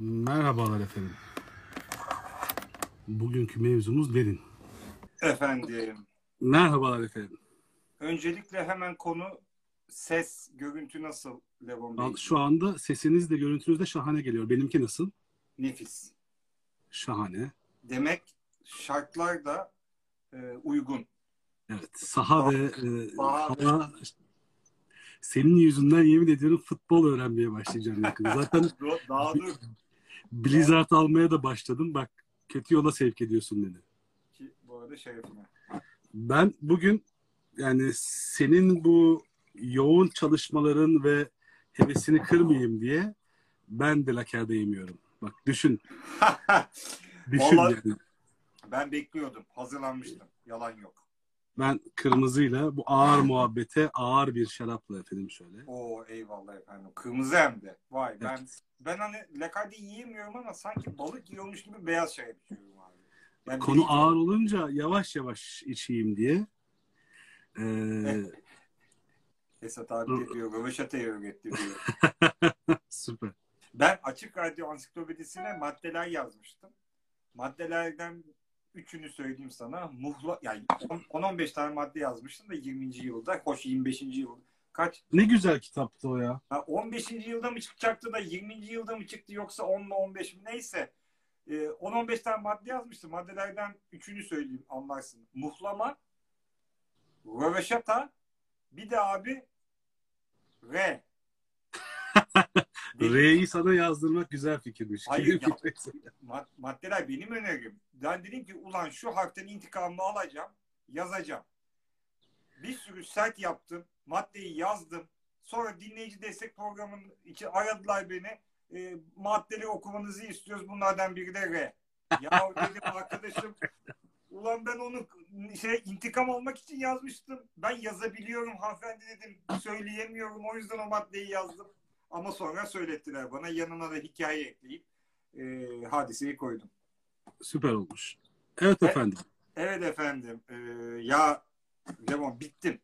Merhabalar efendim. Bugünkü mevzumuz derin. Efendim. Merhabalar efendim. Öncelikle hemen konu ses, görüntü nasıl Levon Bey? Şu anda sesiniz de görüntünüz de şahane geliyor. Benimki nasıl? Nefis. Şahane. Demek şartlar da e, uygun. Evet. Saha ve e, hava senin yüzünden yemin ediyorum futbol öğrenmeye başlayacağım yakında. Zaten Daha dur Blizzard almaya da başladım. Bak kötü yola sevk ediyorsun beni. ki bu arada şerefine. Ben bugün yani senin bu yoğun çalışmaların ve hevesini kırmayayım diye ben de lakerde yemiyorum. Bak düşün. Düşün Vallahi- yani. ben bekliyordum. Hazırlanmıştım. Yalan yok. Ben kırmızıyla bu ağır muhabbete ağır bir şarapla efendim şöyle. Oo eyvallah efendim. Kırmızı hem de. Vay ben Evet. ben hani lakardi yiyemiyorum ama sanki balık yiyormuş gibi beyaz şarap içiyorum abi. Yani Konu bir- ağır olunca yavaş yavaş içeyim diye. Ee, Esat abi diyor. Röveşata'yı öğretti diyor. süper. Ben Açık Radyo Ansiklopedisine maddeler yazmıştım. Maddelerden üçünü söyleyeyim sana. Muhla, yani 10-15 tane madde yazmıştım da 20. yılda. Hoş 25. yıl. Kaç? Ne güzel kitaptı o ya. Ha, 15. yılda mı çıkacaktı da 20. yılda mı çıktı yoksa 10 mu 15 mi neyse. Ee, 10-15 tane madde yazmıştım. Maddelerden üçünü söyleyeyim anlarsın. Muhlama, röveşata, bir de abi R. R'yi sana yazdırmak güzel fikirmiş. Hayır, ya-. Mad- maddeler benim önerim. Ben dedim ki ulan şu harften intikamımı alacağım, yazacağım. Bir sürü sert yaptım, maddeyi yazdım. Sonra dinleyici destek programının için aradılar beni. E, maddeleri okumanızı istiyoruz. Bunlardan biri de R. Ya dedim arkadaşım ulan ben onu şey intikam almak için yazmıştım. Ben yazabiliyorum hanımefendi dedim. Söyleyemiyorum. O yüzden o maddeyi yazdım. Ama sonra söylettiler bana. Yanına da hikaye ekleyip e, hadiseyi koydum. Süper olmuş. Evet Evet. efendim. Evet efendim. E, ya Lemon bittim.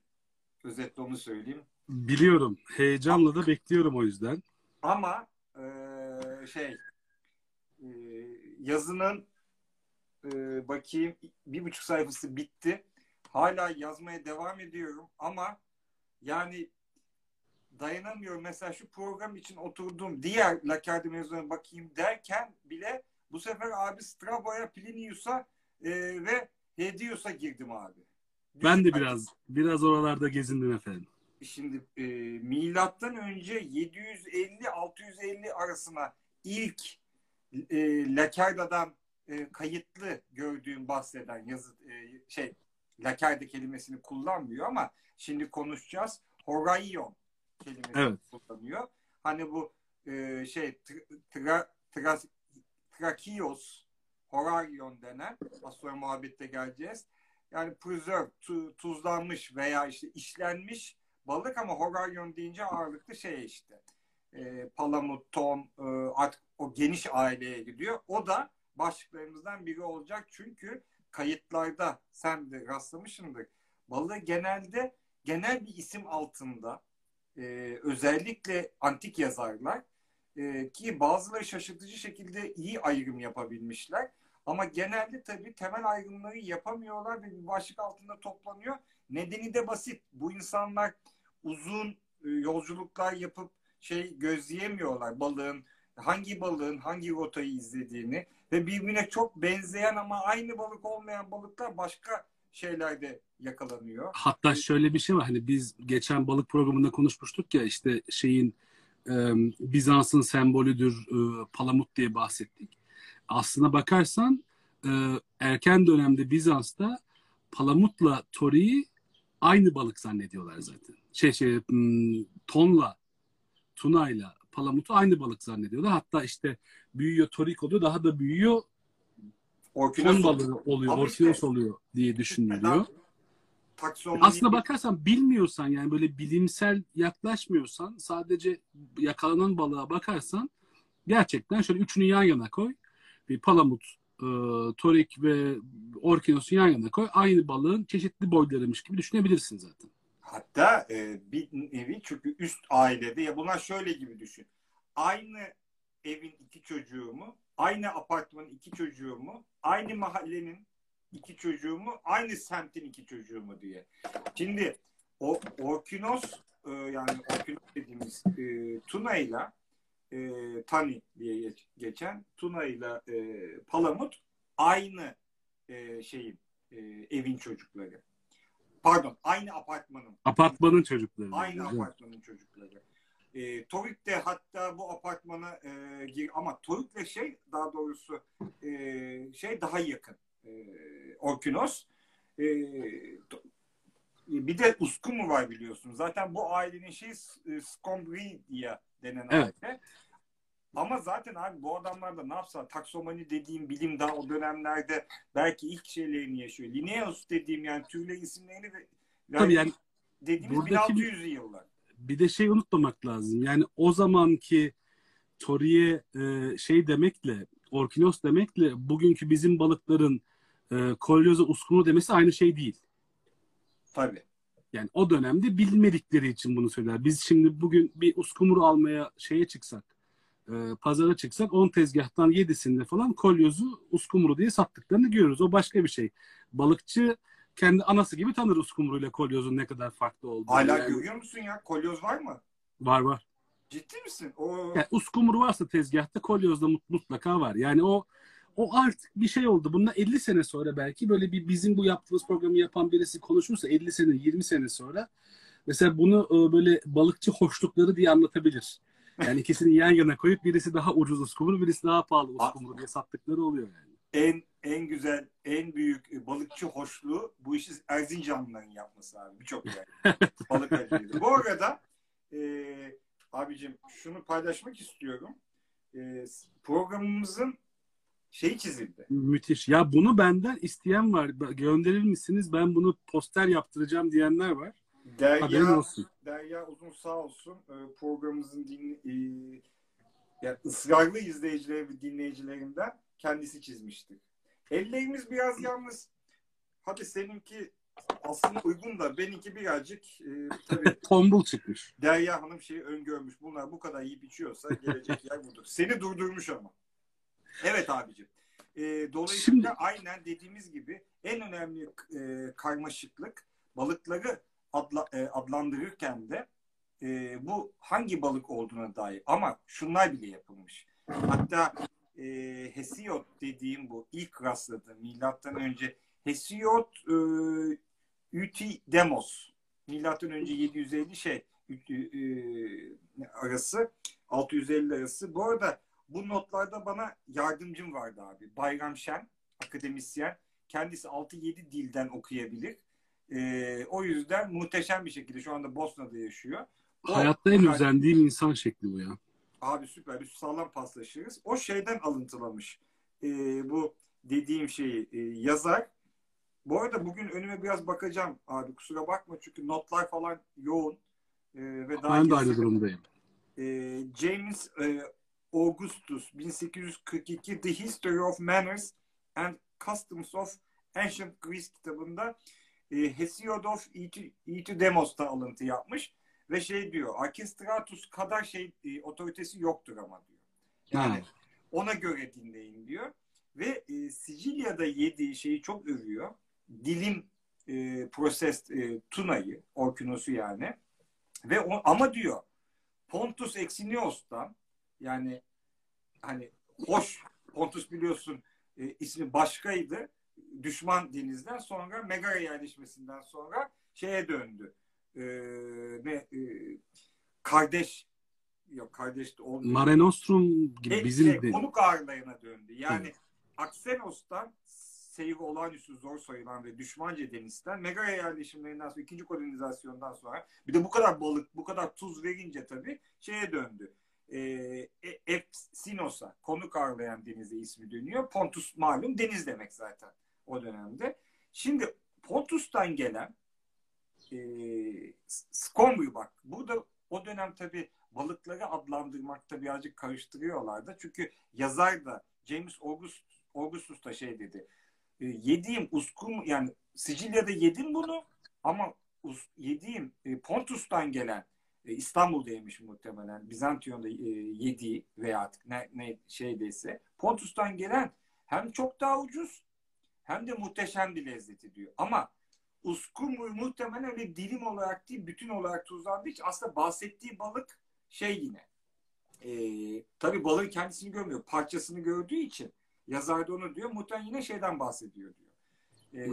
Özetle onu söyleyeyim. Biliyorum. Heyecanla da bekliyorum o yüzden. Ama e, şey e, yazının e, bakayım bir buçuk sayfası bitti. Hala yazmaya devam ediyorum ama yani dayanamıyorum. Mesela şu program için oturduğum diğer Lacardi mevzularına bakayım derken bile bu sefer abi Strabo'ya, Plinius'a e, ve Hedios'a girdim abi. Ben de Düşün- biraz biraz oralarda gezindim efendim. Şimdi e, milattan önce 750-650 arasına ilk e, Lakarda'dan e, kayıtlı gördüğüm bahseden yazı e, şey Lakarda kelimesini kullanmıyor ama şimdi konuşacağız. Horaion kelimesini Evet. kullanıyor. Hani bu e, şey tra, tra, tra- Trakios Horarion denen az sonra muhabbette geleceğiz. Yani preserve, tu- tuzlanmış veya işte işlenmiş balık ama horarion deyince ağırlıklı şey işte. E, palamut, ton, e, artık o geniş aileye gidiyor. O da başlıklarımızdan biri olacak çünkü kayıtlarda sen de rastlamışsındır. Balığı genelde genel bir isim altında e, özellikle antik yazarlar e, ki bazıları şaşırtıcı şekilde iyi ayrım yapabilmişler. Ama genelde tabii temel ayrımları yapamıyorlar ve bir başlık altında toplanıyor. Nedeni de basit. Bu insanlar uzun e, yolculuklar yapıp şey gözleyemiyorlar balığın hangi balığın hangi rotayı izlediğini ve birbirine çok benzeyen ama aynı balık olmayan balıklar başka şeylerde yakalanıyor. Hatta şöyle bir şey var. Hani biz geçen balık programında konuşmuştuk ya işte şeyin e, Bizans'ın sembolüdür e, palamut diye bahsettik. Aslına bakarsan e, erken dönemde Bizans'ta palamutla toriyi aynı balık zannediyorlar zaten. Şey şey hmm, tonla tunayla palamutu aynı balık zannediyorlar. Hatta işte büyüyor torik oluyor daha da büyüyor Orkinos ton balığı oluyor, orkinos işte- oluyor diye düşünülüyor. Taksonomi- Aslına bakarsan bilmiyorsan yani böyle bilimsel yaklaşmıyorsan sadece yakalanan balığa bakarsan gerçekten şöyle üçünü yan yana koy. Bir palamut, e, torik ve orkinosu yan yana koy. Aynı balığın çeşitli boylarıymış gibi düşünebilirsin zaten. Hatta e, bir nevi çünkü üst ailede ya bunlar şöyle gibi düşün. Aynı evin iki çocuğu mu? Aynı apartmanın iki çocuğu mu? Aynı mahallenin iki çocuğu mu? Aynı semtin iki çocuğu mu diye. Şimdi o Orkinos e, yani Orkinos dediğimiz e, Tuna ile e, Tani diye geç, geçen Tuna ile e, Palamut aynı e, şeyin e, evin çocukları. Pardon, aynı apartmanın. Apartmanın çocukları. Aynı apartmanın çocukları. E, Toruk de hatta bu apartmana e, gir ama Toruk'le şey daha doğrusu e, şey daha yakın. E, Orkinos. E, bir de Uskumu var biliyorsun. Zaten bu ailenin şey e, Scombria denen evet. aile. Ama zaten abi bu adamlar da ne yapsa taksomani dediğim bilim daha o dönemlerde belki ilk şeylerini yaşıyor. Linnaeus dediğim yani türle isimlerini yani Tabii yani dediğimiz 1600 yıllar. Bir de şey unutmamak lazım. Yani o zamanki Toriye e, şey demekle Orkinos demekle bugünkü bizim balıkların e, Kolyoza uskumru demesi aynı şey değil. Tabii. Yani o dönemde bilmedikleri için bunu söyler. Biz şimdi bugün bir uskumru almaya şeye çıksak, e, pazara çıksak 10 tezgahtan 7'sinde falan kolyozu uskumru diye sattıklarını görürüz. O başka bir şey. Balıkçı kendi anası gibi tanır uskumru ile kolyozun ne kadar farklı olduğunu. Hala yani. görüyor musun ya? Kolyoz var mı? Var var. Ciddi misin? O... Yani uskumru varsa tezgahta kolyoz da mutlaka var. Yani o o artık bir şey oldu. Bundan 50 sene sonra belki böyle bir bizim bu yaptığımız programı yapan birisi konuşursa 50 sene 20 sene sonra mesela bunu e, böyle balıkçı hoşlukları diye anlatabilir. Yani ikisini yan yana koyup birisi daha ucuz uskumru birisi daha pahalı uskumru diye sattıkları oluyor yani. En en güzel, en büyük balıkçı hoşluğu bu işi Erzincanlıların yapması abi. Birçok yani. Balık acıydı. Bu arada e, abicim şunu paylaşmak istiyorum. E, programımızın şey çizildi. Müthiş. Ya bunu benden isteyen var. Gönderir misiniz? Ben bunu poster yaptıracağım diyenler var. Derya, olsun. Derya Uzun sağ olsun programımızın din, e, yani ısrarlı izleyicileri ve dinleyicilerinden kendisi çizmişti. Ellerimiz biraz yalnız hadi seninki aslında uygun da benimki birazcık e, tabii tombul çıkmış. Derya Hanım şeyi öngörmüş. Bunlar bu kadar yiyip içiyorsa gelecek yer budur. Seni durdurmuş ama. Evet abicim. E, dolayısıyla Şimdi... aynen dediğimiz gibi en önemli e, karmaşıklık balıkları adla, e, adlandırırken de e, bu hangi balık olduğuna dair ama şunlar bile yapılmış. Hatta e, Hesiod dediğim bu ilk rastladığım milattan önce Hesiod e, Ütidemos milattan önce 750 şey e, arası 650 arası. Bu arada bu notlarda bana yardımcım vardı abi. Bayram Şen, akademisyen. Kendisi 6-7 dilden okuyabilir. Ee, o yüzden muhteşem bir şekilde şu anda Bosna'da yaşıyor. O, Hayatta en özendiğim insan şekli bu ya. Abi süper. Biz sağlam paslaşırız. O şeyden alıntılamış. Ee, bu dediğim şeyi e, yazar. Bu arada bugün önüme biraz bakacağım abi. Kusura bakma çünkü notlar falan yoğun. Ee, ve daha ben de aynı durumdayım. E, James e, Augustus 1842 The History of Manners and Customs of Ancient Greece kitabında e, Hesiod of Eutydemos'ta alıntı yapmış ve şey diyor Arkistratus kadar şey e, otoritesi yoktur ama diyor. Yani ha. ona göre dinleyin diyor. Ve e, Sicilya'da yediği şeyi çok övüyor. Dilim e, proses e, Tuna'yı, Orkinos'u yani. Ve o, ama diyor Pontus Exinios'tan yani hani hoş Pontus biliyorsun e, ismi başkaydı. Düşman denizden sonra Megara yerleşmesinden sonra şeye döndü. E, ne e, kardeş yok kardeş de olmuyor. Mare Nostrum gibi e, bizim şey, de... konuk ağırlayana döndü. Yani evet. Aksenos'tan seyri olağanüstü zor sayılan ve düşmanca denizden Megara yerleşimlerinden sonra ikinci kolonizasyondan sonra bir de bu kadar balık bu kadar tuz verince tabii şeye döndü e, Epsinos'a konuk ağırlayan denize ismi dönüyor. Pontus malum deniz demek zaten o dönemde. Şimdi Pontus'tan gelen e, Skombu bak burada o dönem tabi balıkları adlandırmakta birazcık karıştırıyorlardı. Çünkü yazar da James August, Augustus da şey dedi. E, yediğim uskum yani Sicilya'da yedim bunu ama us, yediğim e, Pontus'tan gelen E, İstanbul'da yemiş muhtemelen. Bizantiyon'da e, yediği veya ne, ne şeydeyse. Pontus'tan gelen hem çok daha ucuz hem de muhteşem bir lezzeti diyor. Ama usku muhtemelen öyle dilim olarak değil bütün olarak tuzlandığı için aslında bahsettiği balık şey yine e, tabii balığın kendisini görmüyor. Parçasını gördüğü için yazar da onu diyor. Muhtemelen yine şeyden bahsediyor diyor. E,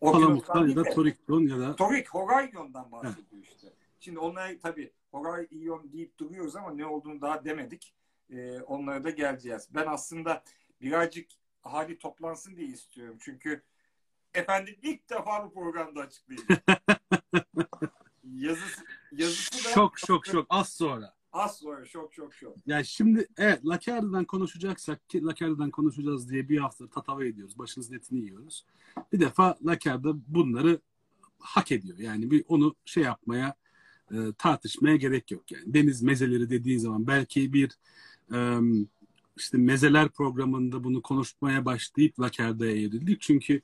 Palamut'tan ya da Torik'ton ya da Torik, Horaion'dan bahsediyor işte. Şimdi onlara tabii Horaion deyip duruyoruz ama ne olduğunu daha demedik. E, onlara da geleceğiz. Ben aslında birazcık hali toplansın diye istiyorum. Çünkü efendim ilk defa bu programda açıklayacağım. yazısı, yazısı da şok şok şok az sonra. Az sonra şok şok şok. Yani şimdi evet Lacarde'dan konuşacaksak ki Lacarde'dan konuşacağız diye bir hafta tatava ediyoruz. Başınızın etini yiyoruz. Bir defa Lacarde bunları hak ediyor. Yani bir onu şey yapmaya e, tartışmaya gerek yok yani. Deniz mezeleri dediği zaman belki bir e, işte mezeler programında bunu konuşmaya başlayıp Lacarde'ye evrildik. Çünkü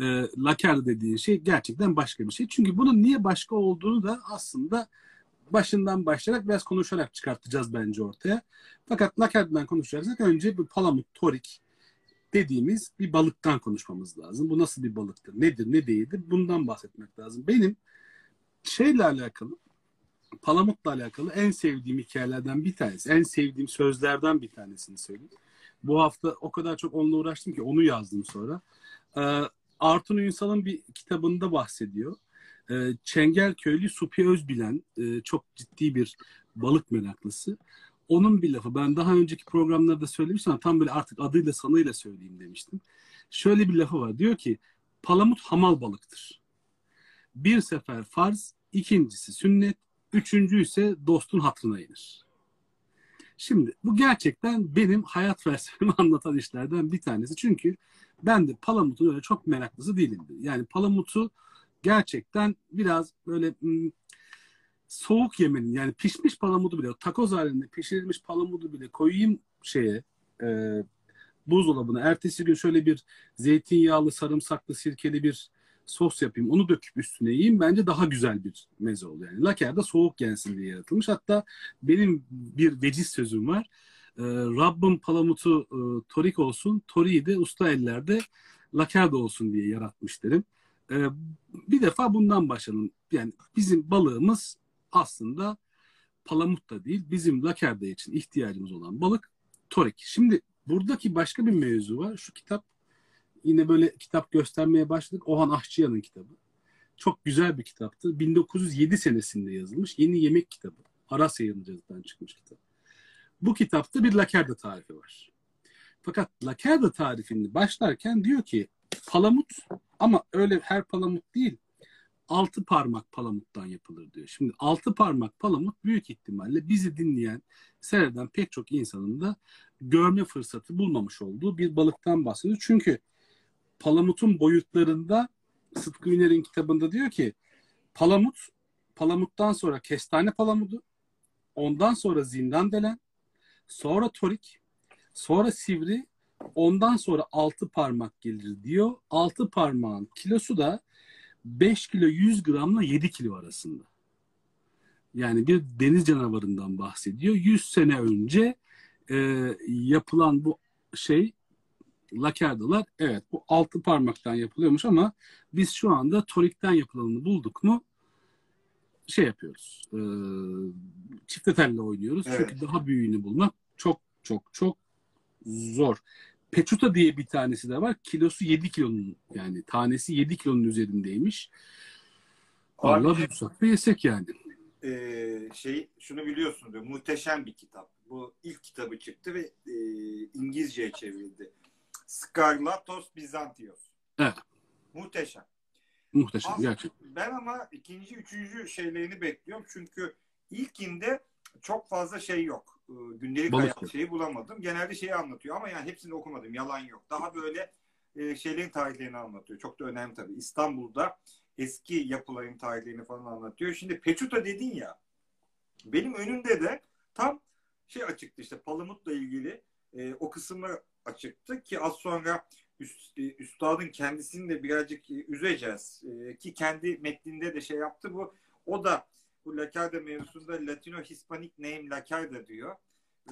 e, Lacarde dediğin şey gerçekten başka bir şey. Çünkü bunun niye başka olduğunu da aslında başından başlayarak biraz konuşarak çıkartacağız bence ortaya. Fakat Lacarde'den konuşacaksak önce bir palamut, torik dediğimiz bir balıktan konuşmamız lazım. Bu nasıl bir balıktır, nedir, ne değildir bundan bahsetmek lazım. Benim şeyle alakalı, palamutla alakalı en sevdiğim hikayelerden bir tanesi, en sevdiğim sözlerden bir tanesini söyleyeyim. Bu hafta o kadar çok onunla uğraştım ki onu yazdım sonra. Ee, Artun Ünsal'ın bir kitabında bahsediyor. Ee, Çengelköylü Supi Özbilen e, çok ciddi bir balık meraklısı. Onun bir lafı ben daha önceki programlarda söylemiştim ama tam böyle artık adıyla sanıyla söyleyeyim demiştim. Şöyle bir lafı var diyor ki palamut hamal balıktır. Bir sefer farz, ikincisi sünnet, üçüncü ise dostun hatrına inir. Şimdi bu gerçekten benim hayat felsefemi anlatan işlerden bir tanesi. Çünkü ben de palamutun öyle çok meraklısı değilimdir. Yani palamutu gerçekten biraz böyle ım, soğuk yemenin yani pişmiş palamudu bile takoz halinde pişirilmiş palamudu bile koyayım şeye e, buzdolabına. Ertesi gün şöyle bir zeytinyağlı, sarımsaklı, sirkeli bir sos yapayım. Onu döküp üstüne yiyeyim. Bence daha güzel bir meze oluyor. Yani lakerda soğuk gelsin diye yaratılmış. Hatta benim bir veciz sözüm var. E, Rabbim palamutu e, torik olsun, toriyi de usta ellerde lakerda olsun diye yaratmış derim. E, bir defa bundan başlayalım. Yani bizim balığımız aslında palamut da değil. Bizim lakerda için ihtiyacımız olan balık torik. Şimdi buradaki başka bir mevzu var. Şu kitap yine böyle kitap göstermeye başladık. Ohan Ahçıyan'ın kitabı. Çok güzel bir kitaptı. 1907 senesinde yazılmış. Yeni yemek kitabı. Aras yayıncılıktan çıkmış kitap. Bu kitapta bir lakerda tarifi var. Fakat lakerda tarifini başlarken diyor ki palamut ama öyle her palamut değil. Altı parmak palamuttan yapılır diyor. Şimdi altı parmak palamut büyük ihtimalle bizi dinleyen, seyreden pek çok insanın da görme fırsatı bulmamış olduğu bir balıktan bahsediyor. Çünkü palamutun boyutlarında Sıtkı Üner'in kitabında diyor ki palamut, palamuttan sonra kestane palamudu, ondan sonra zindan delen, sonra torik, sonra sivri, ondan sonra altı parmak gelir diyor. Altı parmağın kilosu da 5 kilo 100 gramla 7 kilo arasında. Yani bir deniz canavarından bahsediyor. 100 sene önce e, yapılan bu şey lakerdalar evet bu altı parmaktan yapılıyormuş ama biz şu anda torikten yapılanını bulduk mu şey yapıyoruz. E, çifte telle oynuyoruz. Evet. Çünkü daha büyüğünü bulmak çok çok çok zor. Peçuta diye bir tanesi de var. Kilosu 7 kilonun yani tanesi 7 kilonun üzerindeymiş. Allah bulsak da yesek yani. E, şey şunu biliyorsun diyor. Muhteşem bir kitap. Bu ilk kitabı çıktı ve e, İngilizceye çevrildi. Skarlatos Bizantios. Evet. Muhteşem. Muhteşem Aslında gerçekten. Ben ama ikinci, üçüncü şeylerini bekliyorum. Çünkü ilkinde çok fazla şey yok. Ee, gündelik Balık hayat şeyi bulamadım. Genelde şeyi anlatıyor ama yani hepsini okumadım. Yalan yok. Daha böyle e, şeylerin tarihlerini anlatıyor. Çok da önemli tabii. İstanbul'da eski yapıların tarihlerini falan anlatıyor. Şimdi Peçuta dedin ya benim önümde de tam şey açıktı işte Palamut'la ilgili e, o kısmı açıktı ki az sonra üst, e, üstadın kendisini de birazcık e, üzeceğiz. E, ki kendi metninde de şey yaptı bu. O da bu Lacarda mevzusunda Latino Hispanic name Lacarda diyor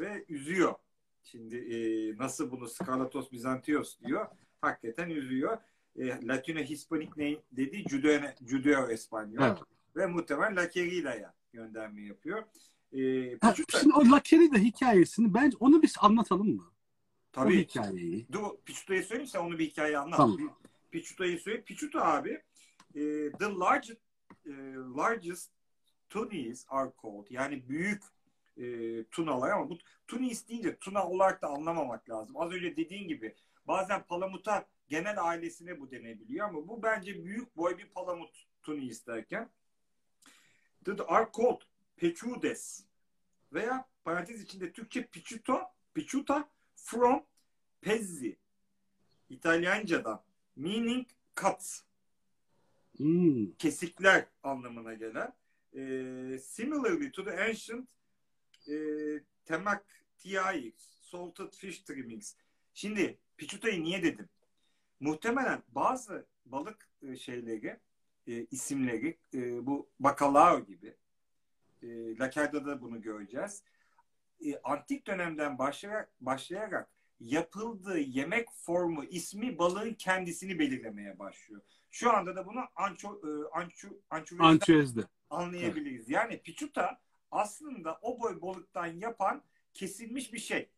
ve üzüyor. Şimdi e, nasıl bunu Skalatos Bizantios diyor. Hakikaten üzüyor. E, Latino Hispanic name dediği Judeo, Judeo Espanyol. Evet. Ve muhtemelen La Querida'ya gönderme yapıyor. E, Ha, şimdi o La Querida hikayesini bence onu bir anlatalım mı? O tabii hikayeyi. Dur Pichuta'yı söyleyeyim sen onu bir hikaye anlat. Tamam. Pichuta'yı söyle. Pichuta abi e, the largest e, largest tunis are called. Yani büyük e, tunalar ama bu tunis deyince tuna olarak da anlamamak lazım. Az önce dediğin gibi bazen palamuta genel ailesine bu denebiliyor ama bu bence büyük boy bir palamut tunis derken the are called pechudes veya parantez içinde Türkçe pichuto, pichuta from pezzi İtalyancadan meaning cuts. Hmm. kesikler anlamına gelen. E, similarly to the ancient e, temaktiai salted fish trimmings. Şimdi pichuta'yı niye dedim? Muhtemelen bazı balık e, şeyleri e, isimleri e, bu bacalao gibi e, Lakerda'da bunu göreceğiz e, antik dönemden başlayarak, başlayarak yapıldığı yemek formu ismi balığın kendisini belirlemeye başlıyor. Şu anda da bunu anço, e, anço, ançovezden Ançüez'de. anlayabiliriz. Yani pichuta aslında o boy balıktan yapan kesilmiş bir şey.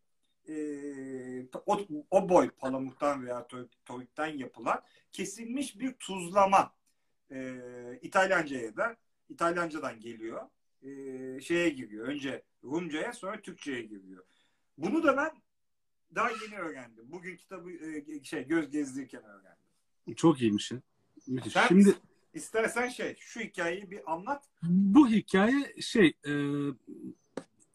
Ee, o, o boy palamuttan veya to- toikten yapılan kesilmiş bir tuzlama. Ee, İtalyanca'ya da İtalyancadan geliyor. Ee, şeye giriyor. Önce Rumca'ya sonra Türkçe'ye giriyor. Bunu da ben daha yeni öğrendim. Bugün kitabı e, şey göz gezdirirken öğrendim. Çok iyiymiş ya. Müthiş. Sen- Şimdi İstersen şey şu hikayeyi bir anlat. bu hikaye şey e,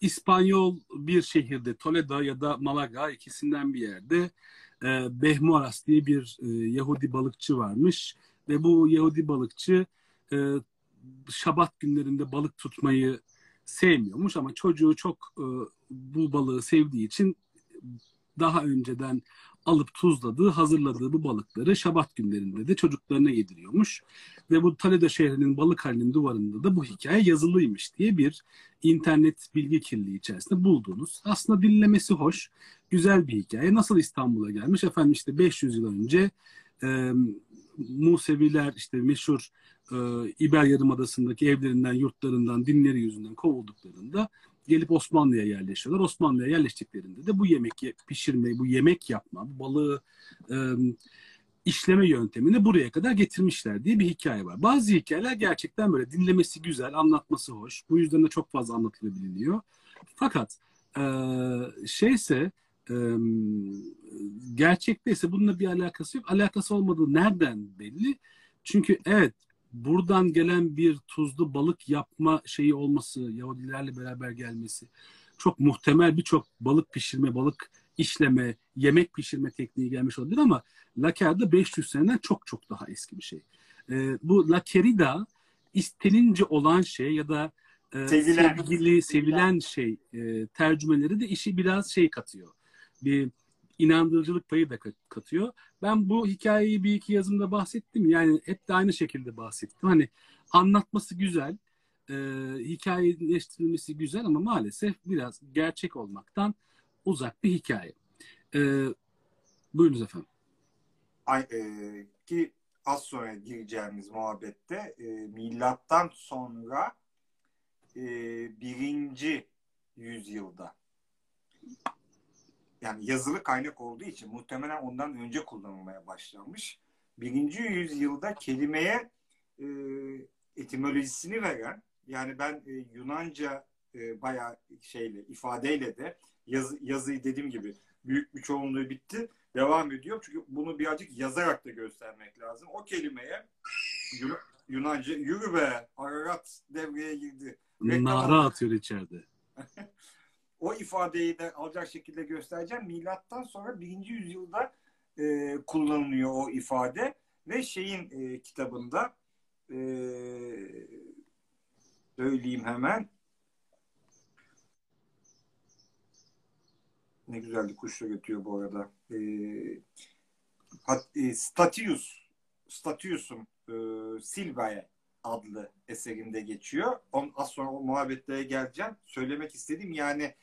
İspanyol bir şehirde Toledo ya da Malaga ikisinden bir yerde e, Behmuaras diye bir e, Yahudi balıkçı varmış ve bu Yahudi balıkçı e, Şabat günlerinde balık tutmayı sevmiyormuş ama çocuğu çok e, bu balığı sevdiği için daha önceden alıp tuzladığı, hazırladığı bu balıkları Şabat günlerinde de çocuklarına yediriyormuş. Ve bu Toledo şehrinin balık halinin duvarında da bu hikaye yazılıymış diye bir internet bilgi kirliliği içerisinde bulduğunuz. Aslında dinlemesi hoş, güzel bir hikaye. Nasıl İstanbul'a gelmiş? Efendim işte 500 yıl önce e, Museviler işte meşhur e, İber Yarımadası'ndaki evlerinden, yurtlarından, dinleri yüzünden kovulduklarında gelip Osmanlı'ya yerleşiyorlar. Osmanlı'ya yerleştiklerinde de bu yemek ye- pişirme, bu yemek yapma, bu balığı e, işleme yöntemini buraya kadar getirmişler diye bir hikaye var. Bazı hikayeler gerçekten böyle dinlemesi güzel, anlatması hoş. Bu yüzden de çok fazla anlatılabiliyor. Fakat e, şeyse e, gerçekte ise bununla bir alakası yok. Alakası olmadığı nereden belli? Çünkü evet buradan gelen bir tuzlu balık yapma şeyi olması, Yahudilerle beraber gelmesi çok muhtemel birçok balık pişirme, balık işleme, yemek pişirme tekniği gelmiş olabilir ama Lakerda 500 seneden çok çok daha eski bir şey. Ee, bu Lakerida istenince olan şey ya da e, Sevilen. sevgili, sevilen şey e, tercümeleri de işi biraz şey katıyor. Bir inandırıcılık payı da kat- katıyor. Ben bu hikayeyi bir iki yazımda bahsettim. Yani hep de aynı şekilde bahsettim. Hani anlatması güzel, e, hikayeleştirilmesi güzel ama maalesef biraz gerçek olmaktan uzak bir hikaye. E, buyurunuz efendim. Ay, e, ki az sonra gireceğimiz muhabbette e, milattan sonra e, birinci yüzyılda yani yazılı kaynak olduğu için muhtemelen ondan önce kullanılmaya başlanmış. Birinci yüzyılda kelimeye e, etimolojisini veren yani ben e, Yunanca e, bayağı şeyle ifadeyle de yazı, yazıyı dediğim gibi büyük bir çoğunluğu bitti devam ediyor. Çünkü bunu birazcık yazarak da göstermek lazım. O kelimeye Yun- Yunanca yürü be Ararat devreye girdi. Reklam- Nara atıyor içeride. O ifadeyi de alacak şekilde göstereceğim. Milattan sonra birinci yüzyılda e, kullanılıyor o ifade ve şeyin e, kitabında e, söyleyeyim hemen ne güzel bir kuşla götürüyor bu arada. E, hat, e, Statius Statius'un e, Silvae adlı eserinde geçiyor. On, az sonra o muhabbetlere geleceğim. Söylemek istediğim yani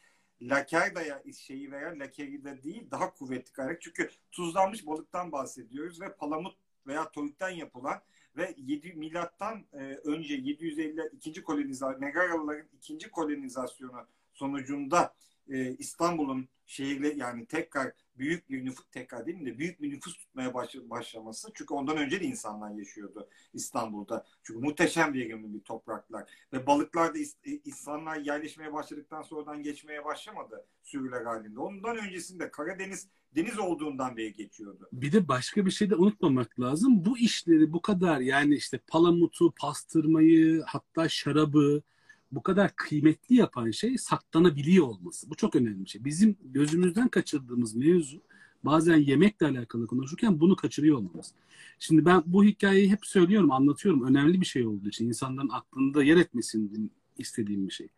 Lakerda'ya şeyi veren Lakerda değil daha kuvvetli kaynak. Çünkü tuzlanmış balıktan bahsediyoruz ve palamut veya toyuktan yapılan ve 7 milattan e, önce 750 ikinci kolonizasyon Megaralıların ikinci kolonizasyonu sonucunda e, İstanbul'un şehirle yani tekrar büyük bir nüfus tekrar değil de büyük bir nüfus tutmaya baş, başlaması. Çünkü ondan önce de insanlar yaşıyordu İstanbul'da. Çünkü muhteşem verimli bir topraklar. Ve balıklar da e, insanlar yerleşmeye başladıktan sonradan geçmeye başlamadı sürüler halinde. Ondan öncesinde Karadeniz deniz olduğundan beri geçiyordu. Bir de başka bir şey de unutmamak lazım. Bu işleri bu kadar yani işte palamutu, pastırmayı, hatta şarabı, bu kadar kıymetli yapan şey saklanabiliyor olması. Bu çok önemli bir şey. Bizim gözümüzden kaçırdığımız mevzu bazen yemekle alakalı konuşurken bunu kaçırıyor olmamız. Şimdi ben bu hikayeyi hep söylüyorum, anlatıyorum. Önemli bir şey olduğu için insanların aklında yer etmesini istediğim bir şey.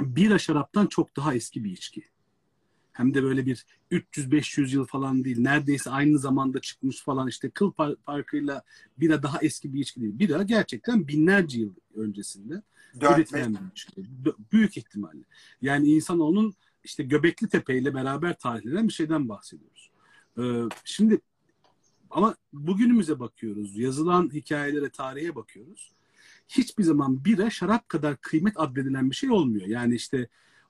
Bira şaraptan çok daha eski bir içki. Hem de böyle bir 300-500 yıl falan değil. Neredeyse aynı zamanda çıkmış falan işte kıl farkıyla bira daha eski bir içki değil. Bira gerçekten binlerce yıl öncesinde ilişki. Büyük ihtimalle. Yani insanoğlunun işte Göbekli Tepe ile beraber tarihlenen bir şeyden bahsediyoruz. Ee, şimdi ama bugünümüze bakıyoruz. Yazılan hikayelere, tarihe bakıyoruz. Hiçbir zaman bira şarap kadar kıymet addedilen bir şey olmuyor. Yani işte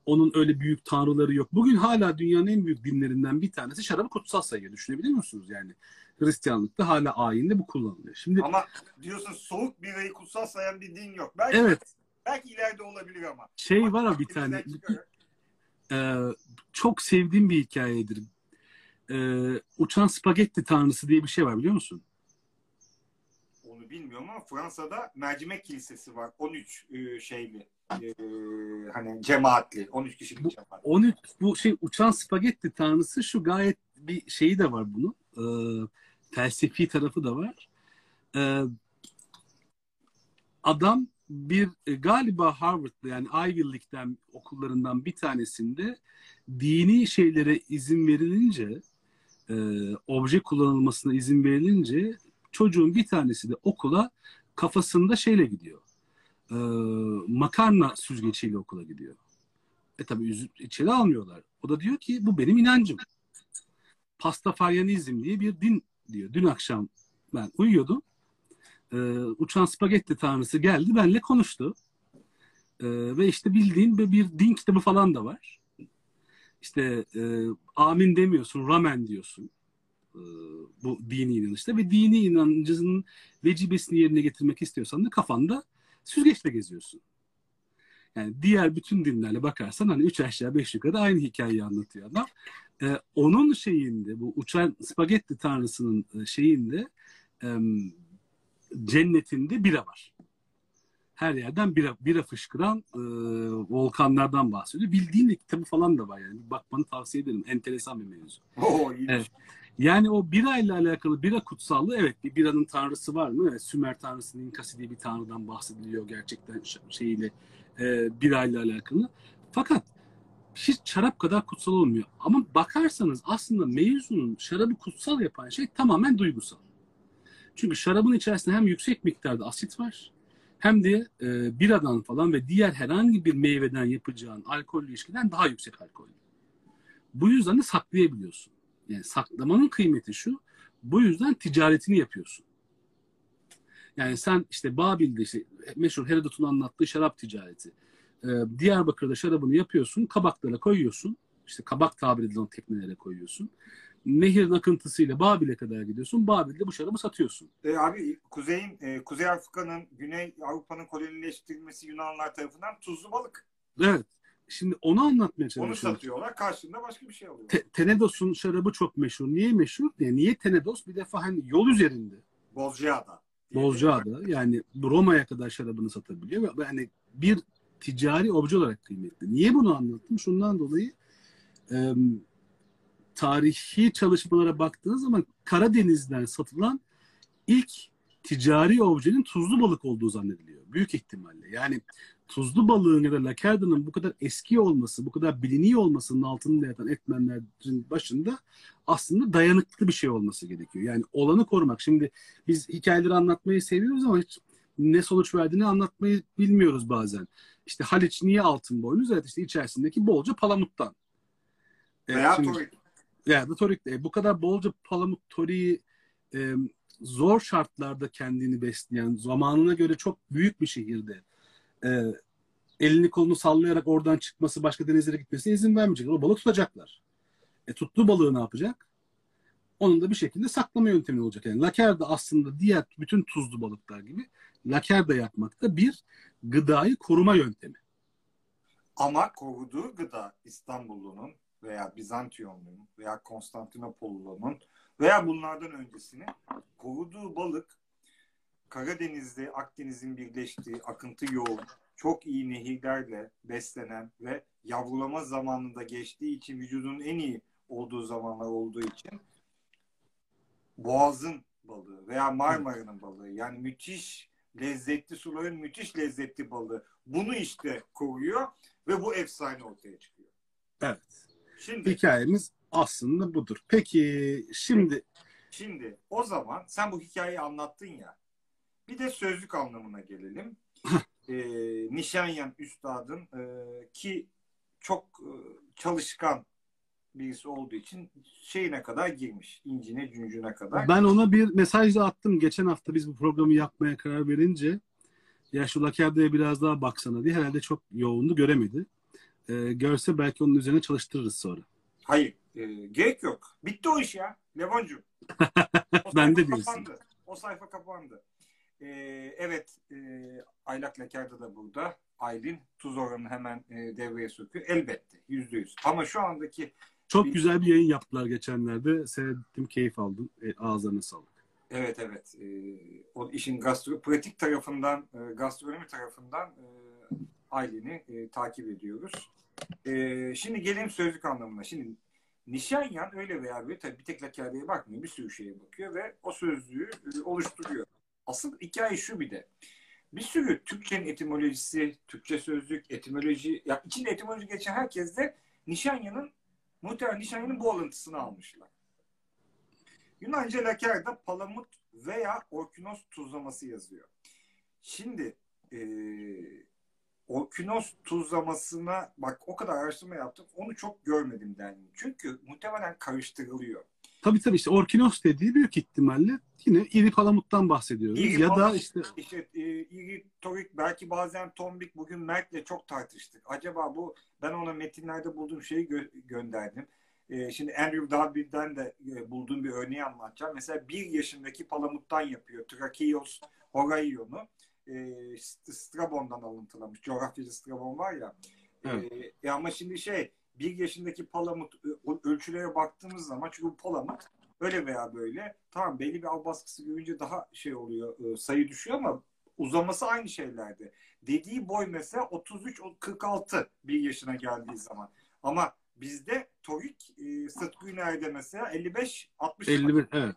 onun öyle büyük tanrıları yok. Bugün hala dünyanın en büyük dinlerinden bir tanesi şarabı kutsal sayıyor. Düşünebiliyor musunuz yani? Hristiyanlıkta hala ayinde bu kullanılıyor. Şimdi Ama diyorsun soğuk birayı kutsal sayan bir din yok. Belki Evet. Belki ileride olabilir ama. Şey var ama bir tane e, çok sevdiğim bir hikayedir. E, uçan spagetti tanrısı diye bir şey var biliyor musun? Onu bilmiyorum ama Fransa'da mercimek kilisesi var. 13 e, şeyli e, hani cemaatli 13 kişilik bu, cemaat. 13 bu şey uçan spagetti tanrısı şu gayet bir şeyi de var bunun. E, felsefi tarafı da var. E, adam bir e, galiba Harvard'da yani Ivy League'den okullarından bir tanesinde dini şeylere izin verilince e, obje kullanılmasına izin verilince çocuğun bir tanesi de okula kafasında şeyle gidiyor. E, makarna süzgeciyle okula gidiyor. E tabi içeri almıyorlar. O da diyor ki bu benim inancım. Pastafaryanizm diye bir din diyor. Dün akşam ben uyuyordum e, uçan spagetti tanrısı geldi benle konuştu. E, ve işte bildiğin bir, bir din kitabı falan da var. İşte e, amin demiyorsun, ramen diyorsun. E, bu dini inanışta ve dini inancının vecibesini yerine getirmek istiyorsan da kafanda süzgeçle geziyorsun. Yani diğer bütün dinlerle bakarsan hani üç aşağı beş yukarı aynı hikayeyi anlatıyor adam. Ee, onun şeyinde bu uçan spagetti tanrısının e, şeyinde e, cennetinde bira var. Her yerden bira, bira fışkıran e, volkanlardan bahsediyor. Bildiğin de kitabı falan da var yani. Bakmanı tavsiye ederim. Enteresan bir mevzu. Oo, iyi. Evet. Yani o bira ile alakalı bira kutsallığı evet bir biranın tanrısı var mı? Evet, Sümer tanrısının İnkası diye bir tanrıdan bahsediliyor gerçekten şeyiyle e, bira ile alakalı. Fakat hiç şarap kadar kutsal olmuyor. Ama bakarsanız aslında mevzunun şarabı kutsal yapan şey tamamen duygusal. Çünkü şarabın içerisinde hem yüksek miktarda asit var hem de e, biradan falan ve diğer herhangi bir meyveden yapacağın alkollü ilişkiden daha yüksek alkol. Bu yüzden de saklayabiliyorsun. Yani saklamanın kıymeti şu. Bu yüzden ticaretini yapıyorsun. Yani sen işte Babil'de işte meşhur Herodot'un anlattığı şarap ticareti. Ee, Diyarbakır'da şarabını yapıyorsun, kabaklara koyuyorsun. İşte kabak tabir edilen teknelere koyuyorsun nehirin akıntısıyla Babil'e kadar gidiyorsun. Babil'de bu şarabı satıyorsun. E, abi Kuzey'in, e, Kuzey Afrika'nın, Güney Avrupa'nın kolonileştirilmesi Yunanlar tarafından tuzlu balık. Evet. Şimdi onu anlatmaya çalışıyorum. Onu satıyorlar. Karşında başka bir şey alıyorlar. Te- Tenedos'un şarabı çok meşhur. Niye meşhur? Yani niye Tenedos? Bir defa hani yol üzerinde. Bozcaada. Bozcaada. Yani Roma'ya kadar şarabını satabiliyor. Yani bir ticari obje olarak kıymetli. Niye bunu anlattım? Şundan dolayı e, tarihi çalışmalara baktığınız zaman Karadeniz'den satılan ilk ticari objenin tuzlu balık olduğu zannediliyor. Büyük ihtimalle. Yani tuzlu balığın ya da lakerda'nın bu kadar eski olması, bu kadar biliniyor olmasının altında yatan etmenlerin başında aslında dayanıklı bir şey olması gerekiyor. Yani olanı korumak. Şimdi biz hikayeleri anlatmayı seviyoruz ama hiç ne sonuç verdiğini anlatmayı bilmiyoruz bazen. İşte Haliç niye altın boynuz? Evet işte içerisindeki bolca palamuttan. Veya şimdi, torik. Ya da torik. E, bu kadar bolca palamut toriği e, zor şartlarda kendini besleyen, zamanına göre çok büyük bir şehirde e, elini kolunu sallayarak oradan çıkması, başka denizlere gitmesine izin vermeyecek. O balık tutacaklar. E tuttuğu balığı ne yapacak? Onun da bir şekilde saklama yöntemi olacak. Yani laker de aslında diğer bütün tuzlu balıklar gibi laker de yapmakta bir gıdayı koruma yöntemi. Ama koruduğu gıda İstanbullunun veya Bizantiyonlu'nun veya Konstantinopollu'nun veya bunlardan öncesini koruduğu balık Karadeniz'de Akdeniz'in birleştiği akıntı yoğun, çok iyi nehirlerle beslenen ve yavrulama zamanında geçtiği için vücudun en iyi olduğu zamanlar olduğu için Boğaz'ın balığı veya Marmara'nın balığı yani müthiş lezzetli suların müthiş lezzetli balığı bunu işte koruyor ve bu efsane ortaya çıkıyor. Evet. Şimdi hikayemiz aslında budur. Peki şimdi şimdi o zaman sen bu hikayeyi anlattın ya. Bir de sözlük anlamına gelelim. ee, Nişanyan Üstad'ın e, ki çok e, çalışkan birisi olduğu için şeyine kadar girmiş. incine cüncüne kadar. Ben ona bir mesaj da attım. Geçen hafta biz bu programı yapmaya karar verince ya şu Lakerde'ye biraz daha baksana diye herhalde çok yoğundu göremedi. Ee, görse belki onun üzerine çalıştırırız sonra. Hayır. E, gerek yok. Bitti o iş ya. Levoncu. ben de diyorsun. Kapandı. O sayfa kapandı. Ee, evet. E, Aylak Lakerda da burada. Aylin tuz oranını hemen e, devreye sokuyor. Elbette. Yüzde yüz. Ama şu andaki çok bir... güzel bir yayın yaptılar geçenlerde. Seyrettim, keyif aldım. E, ağızlarına sağlık. Evet evet. E, o işin gastro pratik tarafından, e, gastronomi tarafından e, Aylin'i e, takip ediyoruz. E, şimdi gelelim sözlük anlamına. Şimdi Nişanyan öyle veya böyle tabii bir tek lakerliğe bakmıyor. Bir sürü şeye bakıyor ve o sözlüğü e, oluşturuyor. Asıl hikaye şu bir de. Bir sürü Türkçenin etimolojisi, Türkçe sözlük, etimoloji, ya içinde etimoloji geçen herkes de Nişanyan'ın muhtemelen Nişanyan'ın bu alıntısını almışlar. Yunanca lakerda palamut veya orkinos tuzlaması yazıyor. Şimdi e, orkinos tuzlamasına bak o kadar araştırma yaptım onu çok görmedim denli. Çünkü muhtemelen karıştırılıyor. Tabii tabii işte orkinos dediği büyük ihtimalle yine iri palamuttan bahsediyoruz. İri ya palamut, da işte işte e, iri torik belki bazen tombik bugün Mert'le çok tartıştık. Acaba bu ben ona metinlerde bulduğum şeyi gö- gönderdim. E, şimdi Andrew Dalby'den de e, bulduğum bir örneği anlatacağım. Mesela bir yaşındaki palamuttan yapıyor. Tracheos horaion'u. E, Strabon'dan alıntılamış. Coğrafyacı Strabon var ya. E, evet. E, ama şimdi şey bir yaşındaki palamut ölçülere baktığımız zaman çünkü bu palamut öyle veya böyle tamam belli bir av baskısı görünce daha şey oluyor sayı düşüyor ama uzaması aynı şeylerde. Dediği boy mesela 33-46 bir yaşına geldiği zaman. Ama bizde Torik e, Sıtkı Üner'de mesela 55 60 51 evet.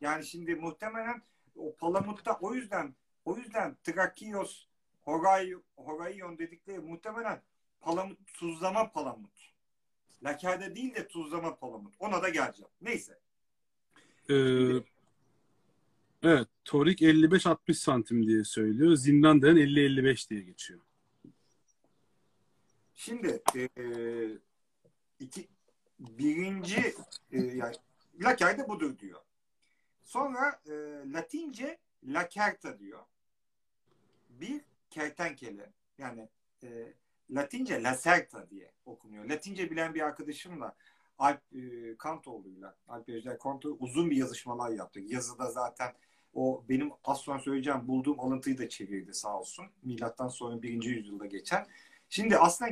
Yani şimdi muhtemelen o Palamut'ta o yüzden o yüzden Trakios Horay, Horayon dedikleri muhtemelen Palamut tuzlama Palamut. Lakerde değil de tuzlama Palamut. Ona da geleceğim. Neyse. Ee, evet. Torik 55-60 santim diye söylüyor. Zindan denen 50-55 diye geçiyor. Şimdi e, iki, birinci e, yani laker budur diyor. Sonra e, Latince lacerta diyor. Bir kertenkele yani e, Latince lacerta diye okunuyor. Latince bilen bir arkadaşımla Alp e, Kantoğlu'yla Alp Ejder Kantoğlu uzun bir yazışmalar yaptık. Yazıda zaten o benim az sonra söyleyeceğim bulduğum alıntıyı da çevirdi sağ olsun. Milattan sonra birinci yüzyılda geçen. Şimdi aslında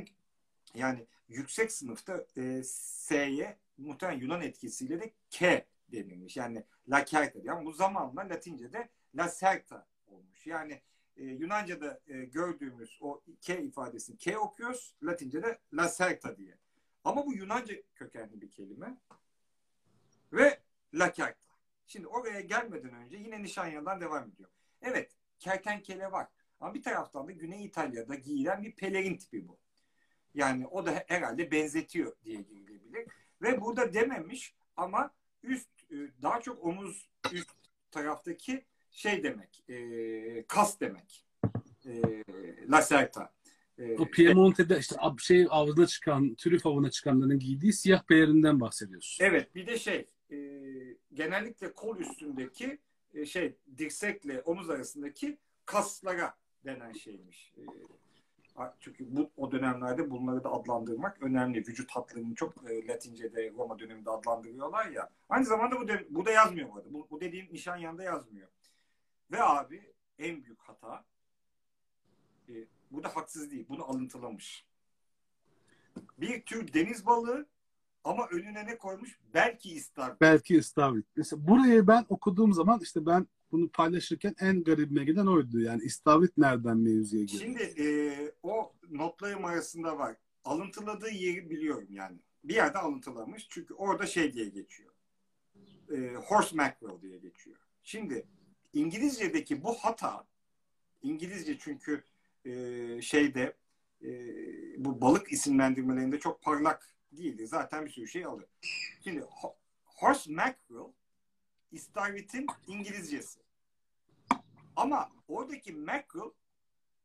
yani yüksek sınıfta e, S'ye muhtemelen Yunan etkisiyle de K denilmiş. Yani la kerta. Yani bu zamanla Latince'de la serta olmuş. Yani e, Yunanca'da e, gördüğümüz o K ifadesini K okuyoruz. Latince'de la serta diye. Ama bu Yunanca kökenli bir kelime. Ve la kerta. Şimdi oraya gelmeden önce yine Nişanya'dan devam ediyor. Evet, kertenkele var. Ama bir taraftan da Güney İtalya'da giyilen bir pelerin tipi bu. Yani o da herhalde benzetiyor diye girilebilir. Ve burada dememiş ama üst e, daha çok omuz üst taraftaki şey demek, e, kas demek. E, Lacerta. E, o Piemonte'de işte şey avına çıkan, trüf avına çıkanların giydiği siyah peyerinden bahsediyorsun. Evet, bir de şey, e, genellikle kol üstündeki e, şey dirsekle omuz arasındaki kaslara denen şeymiş. E, çünkü bu o dönemlerde bunları da adlandırmak önemli. Vücut hatlarını çok e, Latince'de Roma döneminde adlandırıyorlar ya. Aynı zamanda bu, de, bu da yazmıyor bu arada. Bu, bu dediğim nişan yanında yazmıyor. Ve abi en büyük hata e, bu da haksız değil. Bunu alıntılamış. Bir tür deniz balığı ama önüne ne koymuş? Belki istavrit. Belki istavrit. Mesela burayı ben okuduğum zaman işte ben bunu paylaşırken en garibime giden oydu. Yani istavrit nereden mevzuya geliyor? Şimdi e, o notlarım arasında var. Alıntıladığı yeri biliyorum yani. Bir yerde alıntılamış. Çünkü orada şey diye geçiyor. E, horse mackerel diye geçiyor. Şimdi İngilizce'deki bu hata İngilizce çünkü e, şeyde e, bu balık isimlendirmelerinde çok parlak değildi. Zaten bir sürü şey alır. Şimdi horse mackerel istavritin İngilizcesi. Ama oradaki mackerel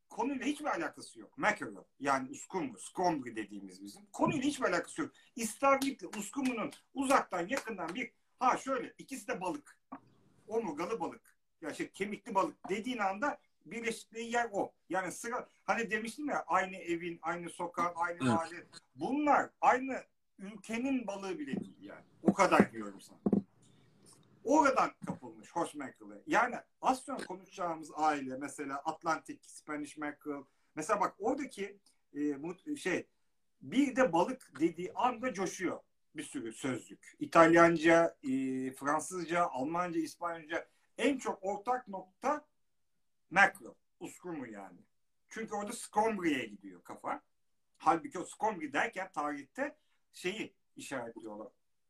konuyla hiçbir alakası yok. Mackerel yani uskumru, scombri dediğimiz bizim. Konuyla hiçbir alakası yok. İstavritle uskumrunun uzaktan yakından bir ha şöyle ikisi de balık. Omurgalı balık. Ya şey kemikli balık dediğin anda birleştiği yer o. Yani sıra hani demiştim ya aynı evin, aynı sokak, aynı evet. mahalle. Bunlar aynı ülkenin balığı bile değil yani. O kadar diyorum sana. Oradan kapılmış Hoş Mackerel'e. Yani az sonra konuşacağımız aile mesela Atlantic, Spanish Mackerel. Mesela bak oradaki e, şey bir de balık dediği anda coşuyor bir sürü sözlük. İtalyanca, e, Fransızca, Almanca, İspanyolca en çok ortak nokta mackerel, uskumru yani. Çünkü orada skombriye gidiyor kafa. Halbuki o skombri derken tarihte şeyi işaretliyorlar.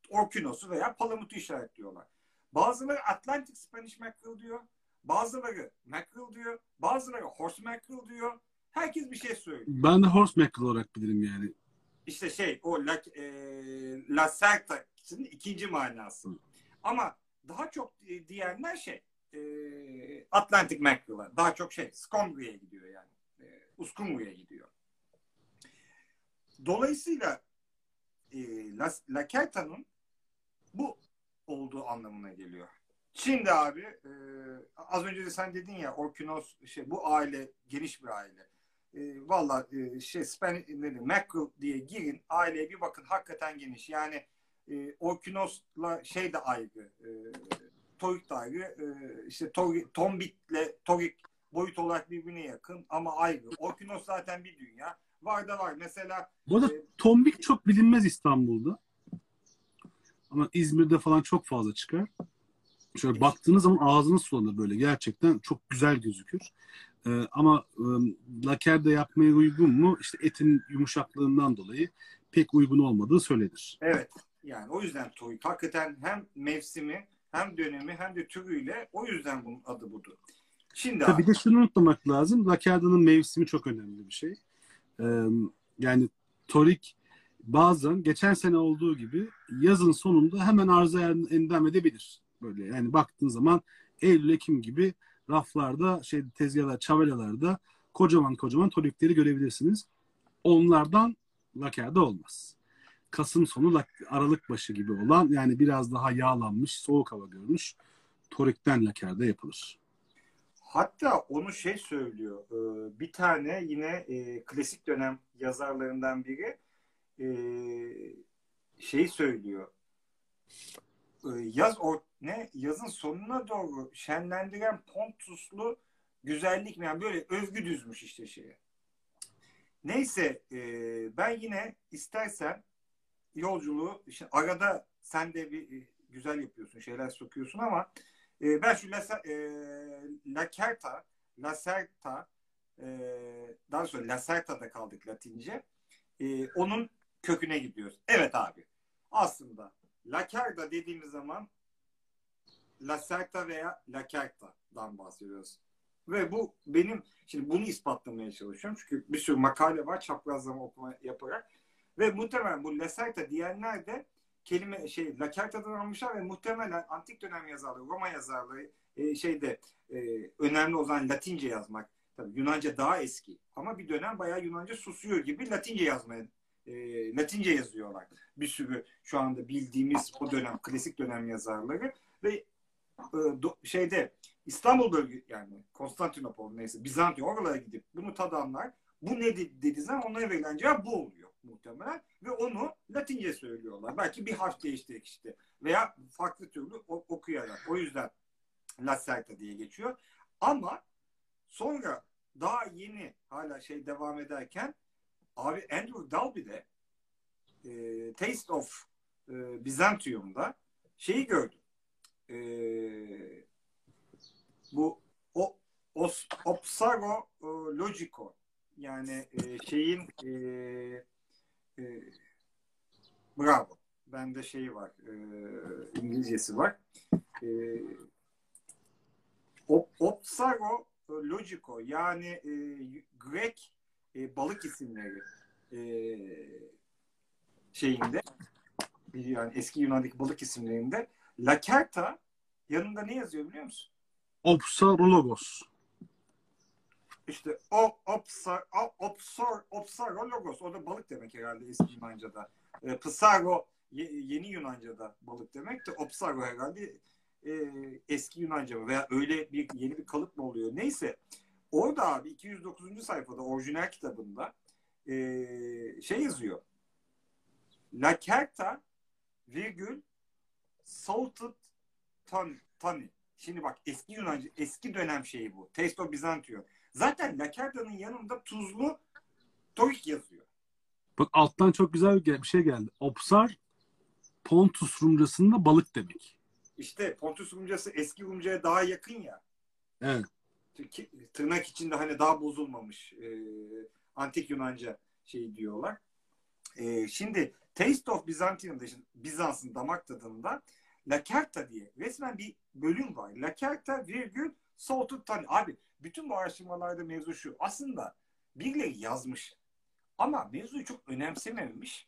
Orkinos'u veya palamutu işaretliyorlar. Bazıları Atlantic Spanish mackerel diyor. Bazıları mackerel diyor. Bazıları horse mackerel diyor. Herkes bir şey söylüyor. Ben de horse mackerel olarak bilirim yani. İşte şey o La, e, La Serta'nın ikinci manası. Hı. Ama daha çok diyenler şey e, Atlantic mackerel'a. Daha çok şey Scombri'ye gidiyor yani. E, Uskumru'ya gidiyor. Dolayısıyla e, La, La Kerta'nın bu olduğu anlamına geliyor. Şimdi abi e, az önce de sen dedin ya Orkinos şey bu aile geniş bir aile. E, Valla e, şey dedi, Mackerel diye girin aileye bir bakın hakikaten geniş. Yani e, Orkinos'la şey de ayrı. E, Torik da ayrı. E, işte Torik, Tombik'le Torik boyut olarak birbirine yakın ama ayrı. Orkinos zaten bir dünya. Var da var. Mesela Bu arada e, Tombik çok bilinmez İstanbul'da. Ama İzmir'de falan çok fazla çıkar. Şöyle baktığınız zaman ağzınız sulanır böyle. Gerçekten çok güzel gözükür. Ee, ama e, lakerde yapmaya uygun mu? İşte etin yumuşaklığından dolayı pek uygun olmadığı söylenir. Evet. Yani o yüzden toy hakikaten hem mevsimi hem dönemi hem de türüyle o yüzden bunun adı budur. Şimdi Tabii abi, de şunu unutmamak lazım. Lakerdanın mevsimi çok önemli bir şey. Ee, yani torik bazen geçen sene olduğu gibi yazın sonunda hemen arıza endam edebilir. Böyle yani baktığın zaman Eylül Ekim gibi raflarda şey tezgahlar çavelalarda kocaman kocaman tolikleri görebilirsiniz. Onlardan lakerde olmaz. Kasım sonu Aralık başı gibi olan yani biraz daha yağlanmış, soğuk hava görmüş torikten lakerde yapılır. Hatta onu şey söylüyor. Bir tane yine klasik dönem yazarlarından biri e, şey söylüyor. E, yaz or ne yazın sonuna doğru şenlendiren Pontuslu güzellik mi? Yani böyle övgü düzmüş işte şeye. Neyse e, ben yine istersen yolculuğu işte arada sen de bir e, güzel yapıyorsun, şeyler sokuyorsun ama e, ben şu La, e, La Carta, La Serta e, daha sonra La Serta'da kaldık Latince. E, onun köküne gidiyoruz. Evet abi. Aslında Lacarda dediğimiz zaman La Certa veya La Carta'dan bahsediyoruz. Ve bu benim şimdi bunu ispatlamaya çalışıyorum. Çünkü bir sürü makale var çaprazlama okuma yaparak. Ve muhtemelen bu La Certa diyenler de kelime şey La Carta'dan almışlar ve muhtemelen antik dönem yazarları, Roma yazarları e, şeyde e, önemli olan Latince yazmak. Tabii Yunanca daha eski ama bir dönem bayağı Yunanca susuyor gibi Latince yazmaya e, Latince yazıyorlar. Bir sürü şu anda bildiğimiz o dönem klasik dönem yazarları ve e, do, şeyde İstanbul bölge yani Konstantinopol neyse Bizantiya oralara gidip bunu tadanlar bu ne dediği zaman onlara verilen cevap bu oluyor muhtemelen ve onu Latince söylüyorlar. Belki bir harf değiştirerek işte veya farklı türlü okuyarak. O yüzden Lacerta diye geçiyor. Ama sonra daha yeni hala şey devam ederken abi Andrew Dalby de e, Taste of e, Byzantium'da şeyi gördüm. E, bu o os, Opsaro e, Logico yani e, şeyin e, e, bravo. Bende şeyi var. E, İngilizcesi var. E, Opsaro Logico yani e, Grek e, balık isimleri e, şeyinde yani eski Yunan'daki balık isimlerinde Lakerta yanında ne yazıyor biliyor musun? Opsarologos. İşte o opsar, opsar, opsarologos o da balık demek herhalde eski Yunanca'da. E, psaro ye, yeni Yunanca'da balık demek de opsaro herhalde e, eski Yunanca mı veya öyle bir yeni bir kalıp mı oluyor? Neyse orada abi 209. sayfada orijinal kitabında e, şey yazıyor. La carta virgül salted tani. Şimdi bak eski Yunanca, eski dönem şeyi bu. Taste of Byzantium. Zaten La Carta'nın yanında tuzlu torik yazıyor. Bak alttan çok güzel bir şey geldi. Opsar Pontus Rumcasında balık demek. İşte Pontus Rumcası eski Rumca'ya daha yakın ya. Evet. Tırnak içinde hani daha bozulmamış e, antik Yunanca şey diyorlar. E, şimdi Taste of Byzantium'da Bizans'ın damak tadında La Carta diye resmen bir bölüm var. La Carta virgül Salted Tani. Abi bütün bu araştırmalarda mevzu şu. Aslında birileri yazmış. Ama mevzuyu çok önemsememiş.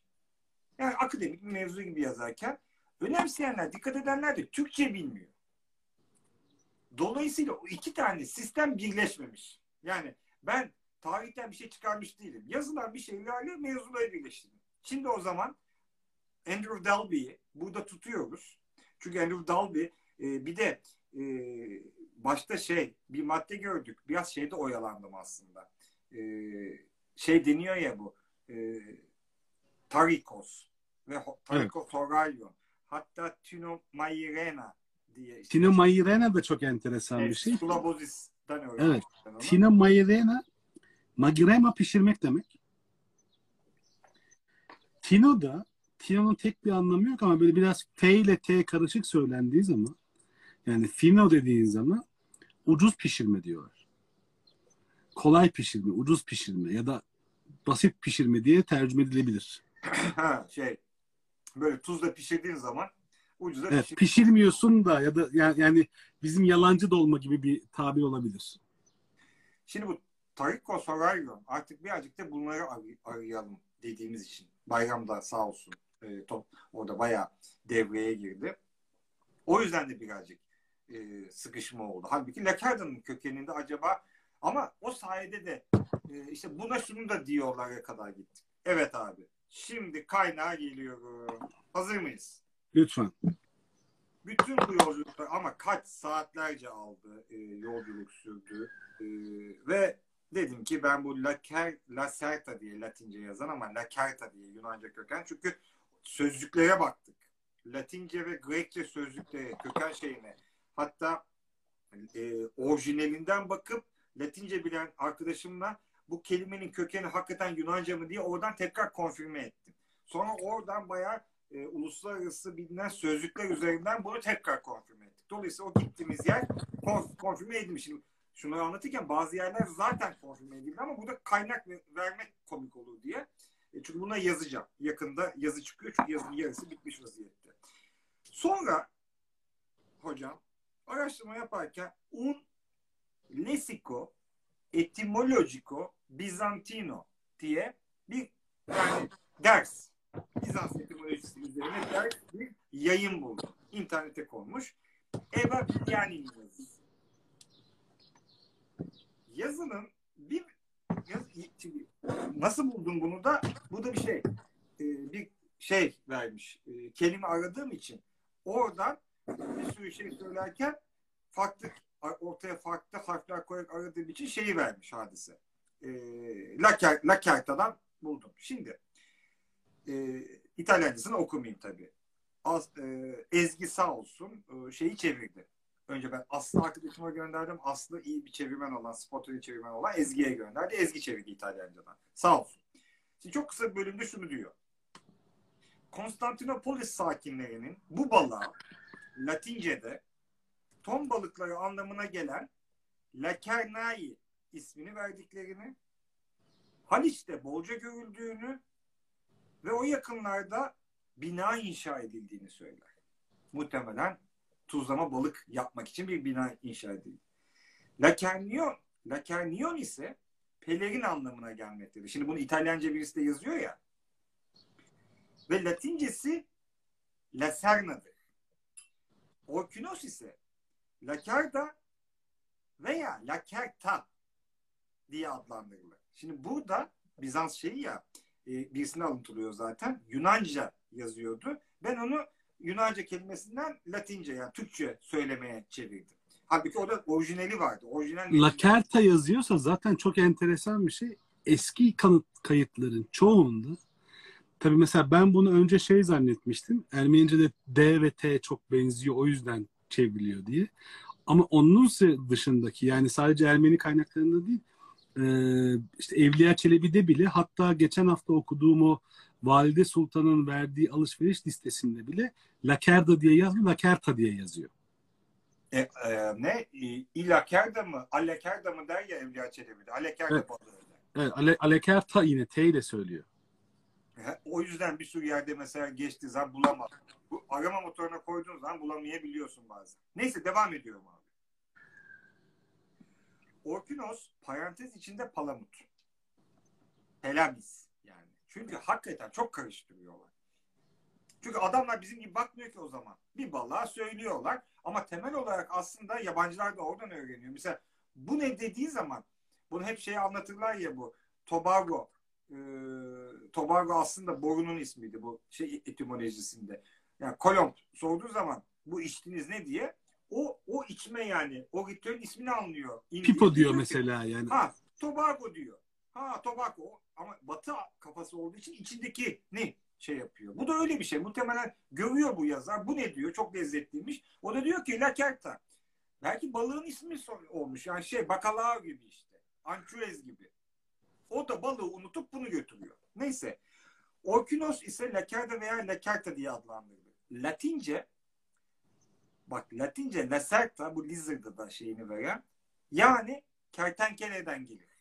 Yani akademik bir mevzu gibi yazarken önemseyenler, dikkat edenler de Türkçe bilmiyor. Dolayısıyla o iki tane sistem birleşmemiş. Yani ben tarihten bir şey çıkarmış değilim. Yazılan bir şeylerle mevzuları birleştirdim. Şimdi o zaman Andrew Dalby'yi burada tutuyoruz. Çünkü Andrew Dalby e, bir de e, başta şey bir madde gördük. Biraz şeyde oyalandım aslında. E, şey deniyor ya bu e, Tarikos ve Tarikos evet. Horalyon. Hatta Tino Mairena diye. Işte. Tino Mairena da çok enteresan evet, bir şey. Sulabozis'ten Evet. Tino Mairena Magirema pişirmek demek. Tino da Tino'nun tek bir anlamı yok ama böyle biraz F ile T karışık söylendiği zaman yani fino dediğin zaman ucuz pişirme diyorlar. Kolay pişirme, ucuz pişirme ya da basit pişirme diye tercüme edilebilir. ha, şey böyle tuzla pişirdiğin zaman ucuza evet, pişir- pişirmiyorsun da ya da yani, yani bizim yalancı dolma gibi bir tabir olabilir. Şimdi bu Tariko Soraryo artık birazcık da bunları arayalım dediğimiz için. Bayramda sağ olsun e, top orada bayağı devreye girdi. O yüzden de birazcık e, sıkışma oldu. Halbuki Lakarda'nın kökeninde acaba ama o sayede de e, işte buna şunu da diyorlara kadar gittik. Evet abi. Şimdi kaynağa geliyorum. Hazır mıyız? Lütfen. Bütün bu yolculuklar ama kaç saatlerce aldı e, yolculuk sürdü e, ve dedim ki ben bu La, Ker, La Serta diye Latince yazan ama La Carta diye Yunanca köken çünkü sözcüklere baktık. Latince ve Grekçe sözlüklere, köken şeyine hatta e, orijinalinden bakıp Latince bilen arkadaşımla bu kelimenin kökeni hakikaten Yunanca mı diye oradan tekrar konfirme ettim. Sonra oradan bayağı e, uluslararası bilinen sözlükler üzerinden bunu tekrar konfirme ettik. Dolayısıyla o gittiğimiz yer konf, konfirme edilmiş. Şimdi şunu anlatırken bazı yerler zaten konfirme edildi ama burada kaynak vermek komik olur diye. E, çünkü buna yazacağım. Yakında yazı çıkıyor çünkü yazının yarısı bitmiş vaziyette. Sonra hocam araştırma yaparken un lesico etimologico bizantino diye bir yani ders Bizans etimolojisi üzerine ders bir yayın buldum. İnternete konmuş. Eva Bilyani'nin yazısı. yazının bir yaz, nasıl buldum bunu da bu da bir şey e, bir şey vermiş e, kelime aradığım için oradan bir sürü şey söylerken farklı ortaya farklı harfler koyarak aradığım için şeyi vermiş hadise. E, Laker, Lakerta'dan buldum. Şimdi e, İtalyancasını okumayayım tabii. Az, e, Ezgi sağ olsun e, şeyi çevirdi. Önce ben Aslı arkadaşıma gönderdim. Aslı iyi bir çevirmen olan, spoteri çevirmen olan Ezgi'ye gönderdi. Ezgi çevirdi İtalyancadan. Sağ olsun. Şimdi çok kısa bir bölümde şunu diyor. Konstantinopolis sakinlerinin bu balığa Latince'de ton balıkları anlamına gelen Lakernai ismini verdiklerini, Haliç'te bolca görüldüğünü ve o yakınlarda bina inşa edildiğini söyler. Muhtemelen tuzlama balık yapmak için bir bina inşa edildi. Lakernion, Lakernion ise pelerin anlamına gelmektedir. Şimdi bunu İtalyanca birisi de yazıyor ya. Ve Latincesi Laserna'dır. Orkinos ise Lakerda veya Lakerta diye adlandırılır. Şimdi burada Bizans şeyi ya e, birisine alıntılıyor zaten. Yunanca yazıyordu. Ben onu Yunanca kelimesinden Latince yani Türkçe söylemeye çevirdim. Halbuki o da orijinali vardı. Orijinal Lakerta yazıyorsa zaten çok enteresan bir şey. Eski kanıt kayıtların çoğunda tabii mesela ben bunu önce şey zannetmiştim. Ermenice'de D ve T çok benziyor o yüzden çevriliyor diye. Ama onun dışındaki yani sadece Ermeni kaynaklarında değil işte Evliya Çelebi'de bile hatta geçen hafta okuduğum o Valide Sultan'ın verdiği alışveriş listesinde bile Lakerda diye yazmıyor, Lakerta diye yazıyor. E, e, ne? İlakerda mı? Alekerda mı der ya Evliya Çelebi'de. Alekerda evet. Evet, Ale, Alekerta yine T ile söylüyor. O yüzden bir sürü yerde mesela geçti zaman bulamadım. Bu arama motoruna koyduğun zaman bulamayabiliyorsun bazen. Neyse devam ediyorum abi. Orkinos parantez içinde palamut. Pelamis yani. Çünkü hakikaten çok karıştırıyorlar. Çünkü adamlar bizim gibi bakmıyor ki o zaman. Bir balığa söylüyorlar ama temel olarak aslında yabancılar da oradan öğreniyor. Mesela bu ne dediği zaman bunu hep şey anlatırlar ya bu Tobago e, Tobago aslında borunun ismiydi bu şey etimolojisinde. Yani Kolomb sorduğu zaman bu içtiğiniz ne diye o o içme yani o ritüelin ismini anlıyor. İndi, Pipo diyor mesela yani. Ha Tobago diyor. Ha Tobago ama batı kafası olduğu için içindeki ne şey yapıyor. Bu da öyle bir şey. Muhtemelen görüyor bu yazar. Bu ne diyor? Çok lezzetliymiş. O da diyor ki lakerta. Belki balığın ismi olmuş. Yani şey bakalao gibi işte. Ançuez gibi. O da balığı unutup bunu götürüyor. Neyse. Orkinos ise lakerta veya lakerta diye adlandırılır. Latince bak Latince lacerta bu lizard'da da şeyini veren yani kertenkeleden gelir.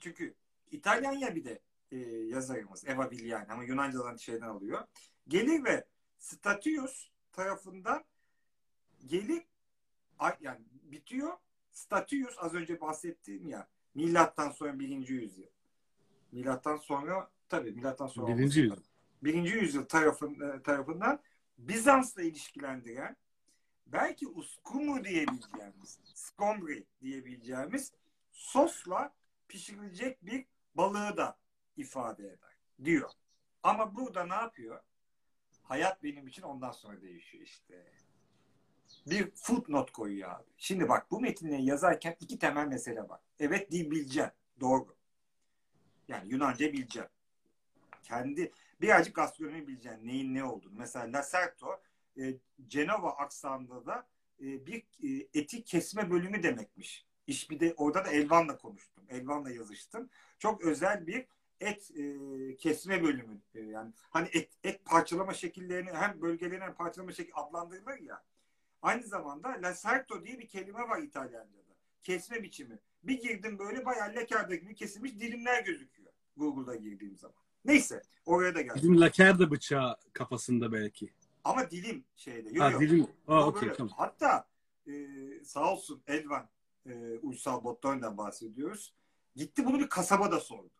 Çünkü İtalyan bir de e, yazarımız Eva Vigliani ama Yunanca'dan şeyden alıyor. Gelir ve Statius tarafından gelir yani bitiyor. Statius az önce bahsettiğim ya milattan sonra birinci yüzyıl. Milattan sonra tabii milattan sonra birinci yüzyıl. Birinci yüzyıl tarafın, e, tarafından Bizans'la ilişkilendiren belki uskumu diyebileceğimiz, skombri diyebileceğimiz sosla pişirilecek bir balığı da ifade eder diyor. Ama burada ne yapıyor? Hayat benim için ondan sonra değişiyor işte. Bir footnote koyuyor abi. Şimdi bak bu metinleri yazarken iki temel mesele var. Evet dil bileceksin. Doğru. Yani Yunanca bileceksin. Kendi birazcık gastronomi bileceksin. Neyin ne olduğunu. Mesela Lacerto e, Cenova aksanında da e, bir e, eti kesme bölümü demekmiş. İş bir de orada da Elvan'la konuştum. Elvan'la yazıştım. Çok özel bir et e, kesme bölümü. E, yani hani et, et parçalama şekillerini hem bölgelerini hem parçalama şekli adlandırılır ya. Aynı zamanda lacerto diye bir kelime var İtalyanca'da. Kesme biçimi. Bir girdim böyle bayağı lekarda gibi kesilmiş dilimler gözüküyor. Google'da girdiğim zaman. Neyse oraya da geldim. Bizim lakerda bıçağı kafasında belki. Ama dilim şeyde. Yok, ha, yok. dilim. Aa, okay, tamam. Hatta e, sağ olsun Elvan e, uysal botlarından bahsediyoruz. Gitti bunu bir kasaba da sordu.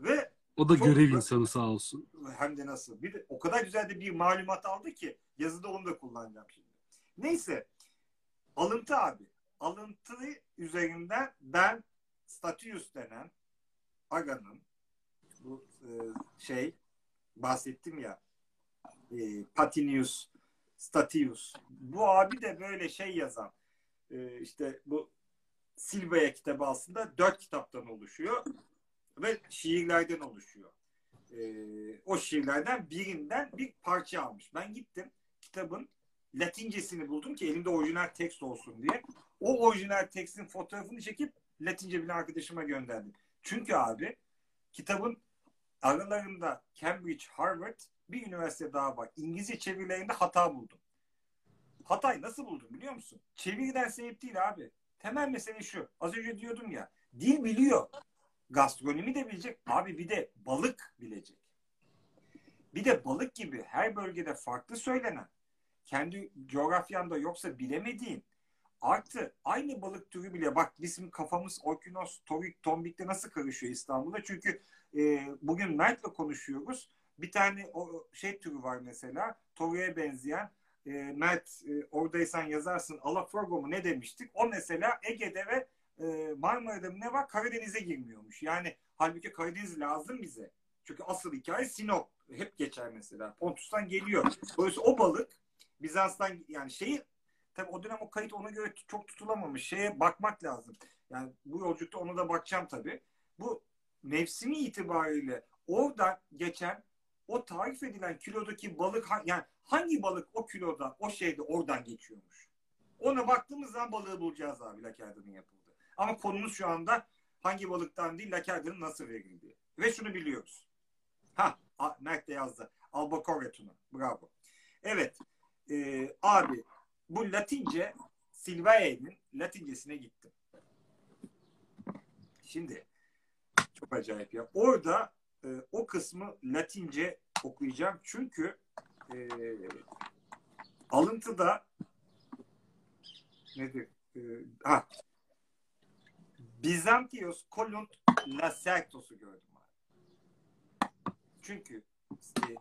Ve o da görev da, insanı sağ olsun. Hem de nasıl. Bir de o kadar güzel de bir malumat aldı ki yazıda onu da kullanacağım şimdi. Neyse. Alıntı abi. Alıntıyı üzerinden ben Statius denen Aga'nın bu e, şey bahsettim ya e, Patinius Statius bu abi de böyle şey yazan e, işte bu Silva'ya kitabı aslında dört kitaptan oluşuyor ve şiirlerden oluşuyor. E, o şiirlerden birinden bir parça almış. Ben gittim kitabın Latincesini buldum ki elimde orijinal tekst olsun diye. O orijinal tekstin fotoğrafını çekip Latince bir arkadaşıma gönderdim. Çünkü abi kitabın aralarında Cambridge, Harvard bir üniversite daha var. İngilizce çevirilerinde hata buldum. Hatayı nasıl buldum biliyor musun? Çeviriden sebep değil abi. Temel mesele şu. Az önce diyordum ya. Dil biliyor. Gastronomi de bilecek. Abi bir de balık bilecek. Bir de balık gibi her bölgede farklı söylenen, kendi coğrafyanda yoksa bilemediğin, artı aynı balık türü bile bak bizim kafamız Orkinos, Torik, Tombik'te nasıl karışıyor İstanbul'da? Çünkü e, bugün Mert'le konuşuyoruz. Bir tane o şey türü var mesela. Torik'e benzeyen. E, Mert e, oradaysan yazarsın. Alaforgo mu ne demiştik? O mesela Ege'de ve e, Marmara'da ne var? Karadeniz'e girmiyormuş. Yani halbuki Karadeniz lazım bize. Çünkü asıl hikaye Sinop. Hep geçer mesela. Pontus'tan geliyor. Dolayısıyla o balık Bizans'tan yani şeyi tabi o dönem o kayıt ona göre çok tutulamamış. Şeye bakmak lazım. Yani bu yolculukta onu da bakacağım tabi. Bu mevsimi itibariyle orada geçen o tarif edilen kilodaki balık yani hangi balık o kiloda o şeyde oradan geçiyormuş. Ona baktığımız zaman balığı bulacağız abi Lakerdan'ın yapıldı. Ama konumuz şu anda hangi balıktan değil Lakerdan'ın nasıl verildiği. Ve şunu biliyoruz. Ha Mert de yazdı. Albacore tunu. Bravo. Evet. E, abi bu Latince Silvae'nin Latincesine gittim. Şimdi çok acayip ya. Orada e, o kısmı Latince okuyacağım. Çünkü e, alıntıda nedir? E, ha, Bizantios Kolunt Lacertos'u gördüm abi. Çünkü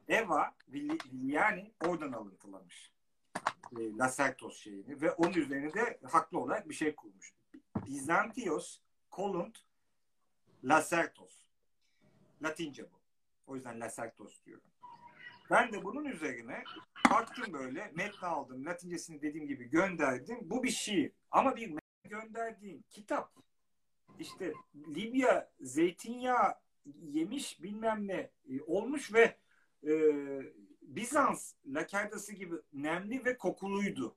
e, Eva Viliani oradan alıntılamış. E, Lacertos şeyini ve onun üzerine de haklı olarak bir şey kurmuş. Bizantios Kolunt Lacertos. Latince bu. O yüzden Lacertos diyorum. Ben de bunun üzerine baktım böyle metni aldım. Latincesini dediğim gibi gönderdim. Bu bir şiir. Ama bir gönderdiğim kitap işte Libya zeytinyağı yemiş bilmem ne e, olmuş ve e, Bizans lakardası gibi nemli ve kokuluydu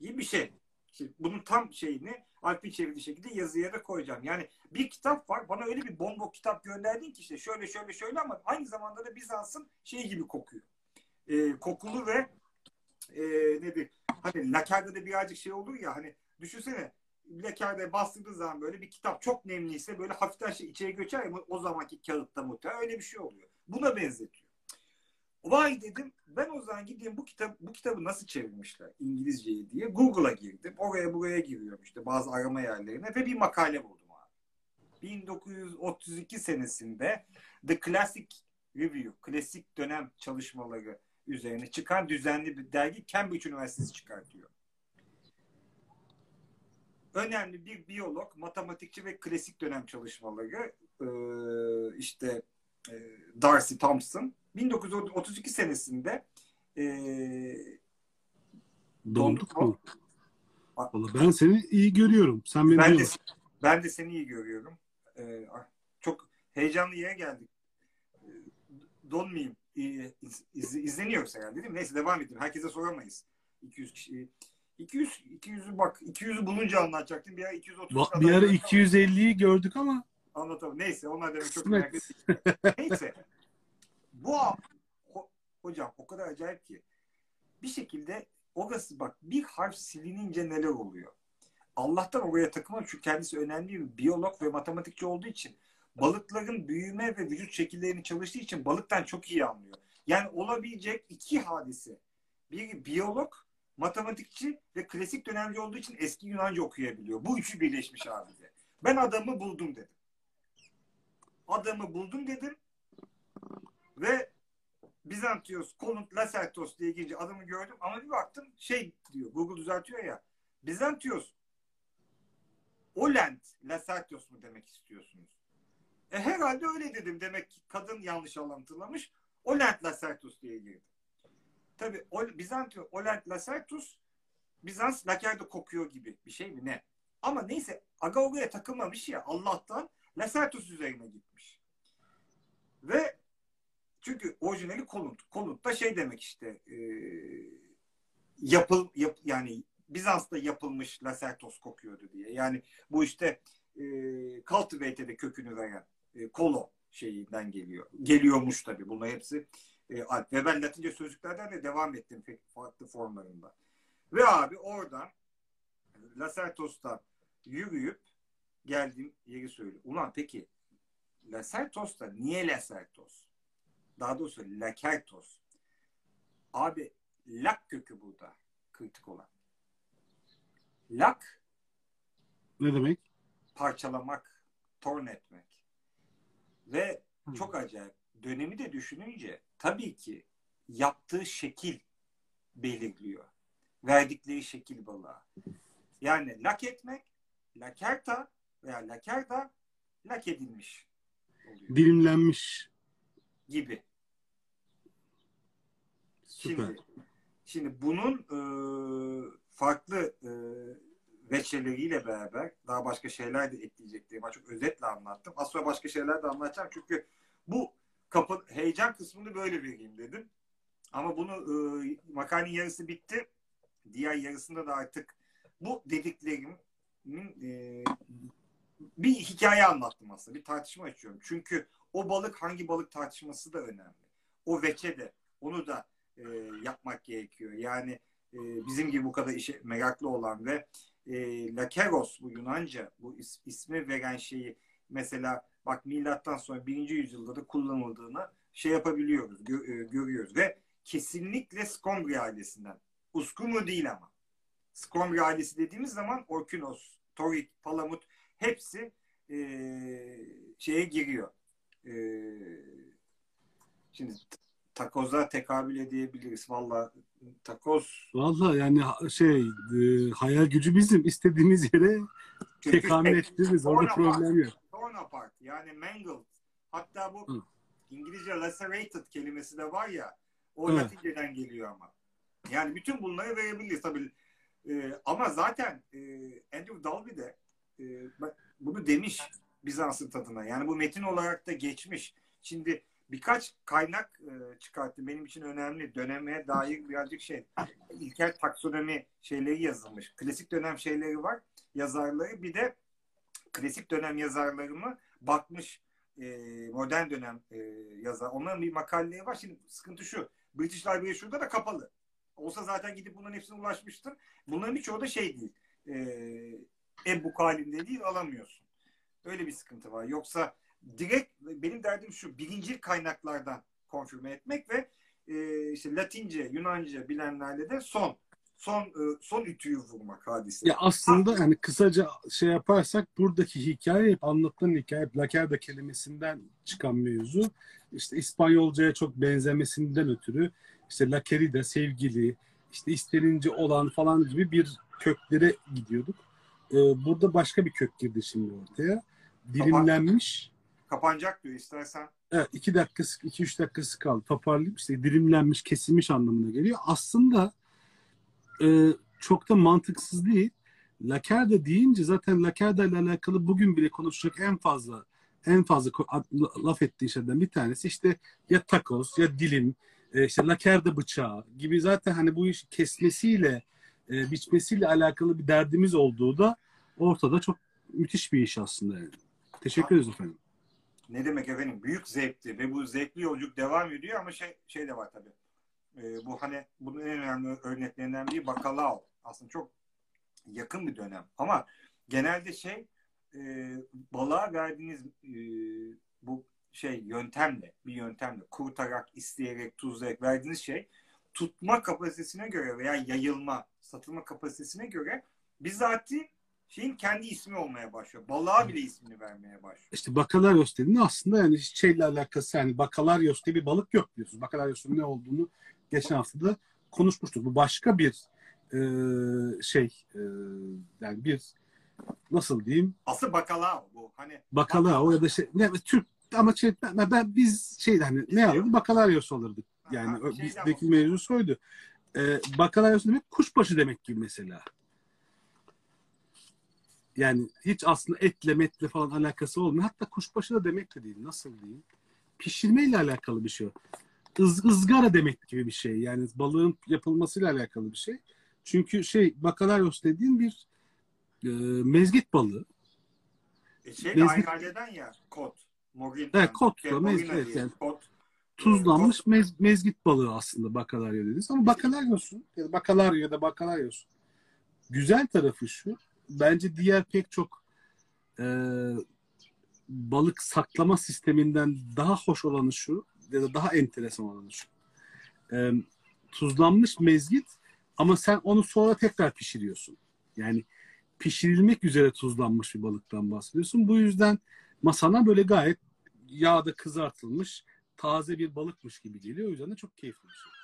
gibi bir şey. İşte bunun tam şeyini Alp'in çevirdiği şekilde yazıya da koyacağım. Yani bir kitap var. Bana öyle bir bomba kitap gönderdin ki işte şöyle şöyle şöyle ama aynı zamanda da Bizans'ın şey gibi kokuyor. E, kokulu ve e, nedir? Hani lakerde birazcık şey olur ya hani düşünsene lakerde bastırdığı zaman böyle bir kitap çok nemliyse böyle hafiften şey içeri göçer ya o zamanki kağıtta muhtemelen öyle bir şey oluyor. Buna benzetiyor. Vay dedim ben o zaman gideyim bu kitap bu kitabı nasıl çevirmişler İngilizceyi diye Google'a girdim. Oraya buraya giriyorum işte bazı arama yerlerine ve bir makale buldum abi. 1932 senesinde The Classic Review, klasik dönem çalışmaları üzerine çıkan düzenli bir dergi Cambridge Üniversitesi çıkartıyor. Önemli bir biyolog, matematikçi ve klasik dönem çalışmaları işte Darcy Thompson 1932 senesinde e, donduk mu? Vallahi ben seni iyi görüyorum. Sen beni ben de, ben de seni iyi görüyorum. Ee, çok heyecanlı yere geldik. Donmayayım. İz, izleniyorsa yani dedim. Neyse devam edelim. Herkese soramayız. 200 kişi 200 200'ü bak 200'ü bulunca anlatacaktım. Bir ara 230 bak, bir ara 250'yi gördük ama anlatamam. Neyse onlar demek çok merak Neyse bu ho, hocam o kadar acayip ki bir şekilde orası bak bir harf silinince neler oluyor. Allah'tan oraya takılmadı çünkü kendisi önemli bir biyolog ve matematikçi olduğu için balıkların büyüme ve vücut şekillerini çalıştığı için balıktan çok iyi anlıyor. Yani olabilecek iki hadise. Bir biyolog, matematikçi ve klasik dönemci olduğu için eski Yunanca okuyabiliyor. Bu üçü birleşmiş abi de. Ben adamı buldum dedim. Adamı buldum dedim. Ve Bizantios, Konut, Lasertos diye girince adımı gördüm ama bir baktım şey diyor Google düzeltiyor ya Bizantios Olent Lasertios mu demek istiyorsunuz? E herhalde öyle dedim. Demek ki kadın yanlış anlatılamış. Olent Lasertus diye girdi. Tabi Bizantiyon Olent Lasertus Bizans lakerde kokuyor gibi bir şey mi ne? Ama neyse aga oraya takılmamış ya Allah'tan Lasertus üzerine gitmiş. Ve çünkü orijinali Kolunt. Kolunt da şey demek işte e, yapıl yap, yani Bizans'ta yapılmış Lasertos kokuyordu diye. Yani bu işte e, Cultivate'de kökünü veren e, kolo şeyinden geliyor. Geliyormuş tabii. Bunlar hepsi e. Ve ben Latince sözlüklerden de devam ettim farklı formlarında. Ve abi oradan Lasertos'tan yürüyüp geldiğim yeri söyle. Ulan peki Lasertos'ta niye Lasertos? Daha doğrusu Lakertos. Abi lak kökü burada kritik olan. Lak ne demek? Parçalamak, torn etmek. Ve Hı. çok acayip. Dönemi de düşününce tabii ki yaptığı şekil belirliyor. Verdikleri şekil balığa. Yani lak etmek, lakerta veya lakerda lak edilmiş oluyor. Dilimlenmiş. Gibi. Süper. Şimdi, şimdi bunun e, farklı e, veçeleriyle beraber daha başka şeyler de ekleyecektim. Ben çok özetle anlattım. Az sonra başka şeyler de anlatacağım. Çünkü bu kapı, heyecan kısmını böyle vereyim dedim. Ama bunu e, makalenin yarısı bitti. Diğer yarısında da artık bu dediklerimin e, bir hikaye anlattım aslında. Bir tartışma açıyorum. Çünkü o balık hangi balık tartışması da önemli. O veçe de onu da e, yapmak gerekiyor. Yani e, bizim gibi bu kadar işe meraklı olan ve e, Lakeros bu Yunanca bu is, ismi veren şeyi mesela bak milattan sonra birinci yüzyılda da kullanıldığını şey yapabiliyoruz, gö, e, görüyoruz ve kesinlikle Scombri ailesinden. Uskumu değil ama. Scombri ailesi dediğimiz zaman Orkinos, Torik, Palamut hepsi e, şeye giriyor. E, şimdi takoza tekabül edebiliriz. Valla takoz. Valla yani şey e, hayal gücü bizim istediğimiz yere tekamül ettiririz. Orada problem yok. Torn apart yani mangled. Hatta bu Hı. İngilizce lacerated kelimesi de var ya o evet. Latinceden geliyor ama. Yani bütün bunları verebiliriz tabii. E, ama zaten e, Andrew Dalby de e, bunu demiş Bizans'ın tadına. Yani bu metin olarak da geçmiş. Şimdi birkaç kaynak e, çıkarttım. Benim için önemli. Döneme dair birazcık şey. İlkel taksonomi şeyleri yazılmış. Klasik dönem şeyleri var. Yazarları. Bir de klasik dönem yazarlarımı bakmış e, modern dönem e, yazar. Onların bir makaleleri var. Şimdi sıkıntı şu. British Library şurada da kapalı. Olsa zaten gidip bunların hepsine ulaşmıştır. Bunların birçoğu da şey değil. E, e-book halinde değil alamıyorsun. Öyle bir sıkıntı var. Yoksa direkt benim derdim şu birinci kaynaklardan konfirme etmek ve e, işte Latince, Yunanca bilenlerle de son son e, son ütüyü vurmak hadise. Ya aslında yani kısaca şey yaparsak buradaki hikaye hep anlattığın hikaye hep Lakerda kelimesinden çıkan mevzu. İşte İspanyolcaya çok benzemesinden ötürü işte Lakerida sevgili, işte istenince olan falan gibi bir köklere gidiyorduk. Ee, burada başka bir kök girdi şimdi ortaya. Dilimlenmiş kapanacak diyor istersen. Evet iki dakikası, iki üç dakikası kaldı. Toparlayayım işte dilimlenmiş, kesilmiş anlamına geliyor. Aslında e, çok da mantıksız değil. Lakerda deyince zaten Lakerda ile alakalı bugün bile konuşacak en fazla en fazla laf ettiği şeyden bir tanesi işte ya takoz ya dilim e, işte lakerda bıçağı gibi zaten hani bu iş kesmesiyle e, biçmesiyle alakalı bir derdimiz olduğu da ortada çok müthiş bir iş aslında yani. Teşekkür ederiz efendim ne demek efendim büyük zevkti ve bu zevkli yolculuk devam ediyor ama şey şey de var tabii. E, bu hani bunun en önemli örneklerinden biri Bakalao. Aslında çok yakın bir dönem ama genelde şey e, balığa verdiğiniz e, bu şey yöntemle bir yöntemle kurtarak, isteyerek, tuzlayarak verdiğiniz şey tutma kapasitesine göre veya yayılma, satılma kapasitesine göre bizatihi şeyin kendi ismi olmaya başlıyor. Balığa bile ismini vermeye başlıyor. İşte Bakalaryos dediğin aslında yani şeyle alakası yani Bakalaryos diye bir balık yok diyorsun. Bakalaryos'un ne olduğunu geçen hafta da konuşmuştuk. Bu başka bir e, şey e, yani bir nasıl diyeyim Asıl bakalao bu. Hani bakalao ya da şey ne Türk ama şey, ben, ben- biz şey hani ne alırdık bakaryos alırdık. Yani Ha, bizdeki mevzu soydu. Ee, bakaryos demek kuşbaşı demek gibi mesela. Yani hiç aslında etle metle falan alakası olmuyor. Hatta kuşbaşı da demek de değil. Nasıl diyeyim? Pişirmeyle alakalı bir şey o. Iz, ızgara demek gibi bir şey. Yani balığın yapılmasıyla alakalı bir şey. Çünkü şey bakaryos dediğin bir e, mezgit balığı. E şey Mezgit- aileden ya. Kot. Morin. Evet, kot mezgit, morina evet, yani. Kot. Tuzlanmış mez, mezgit balığı aslında bakalaryo dediğiniz. Ama bakalaryosun ya da bakalaryo ya da bakalaryosun. Güzel tarafı şu. Bence diğer pek çok e, balık saklama sisteminden daha hoş olanı şu ya da daha enteresan olanı şu. E, tuzlanmış mezgit ama sen onu sonra tekrar pişiriyorsun. Yani pişirilmek üzere tuzlanmış bir balıktan bahsediyorsun. Bu yüzden masana böyle gayet yağda kızartılmış taze bir balıkmış gibi geliyor. O yüzden de çok keyifli bir şey.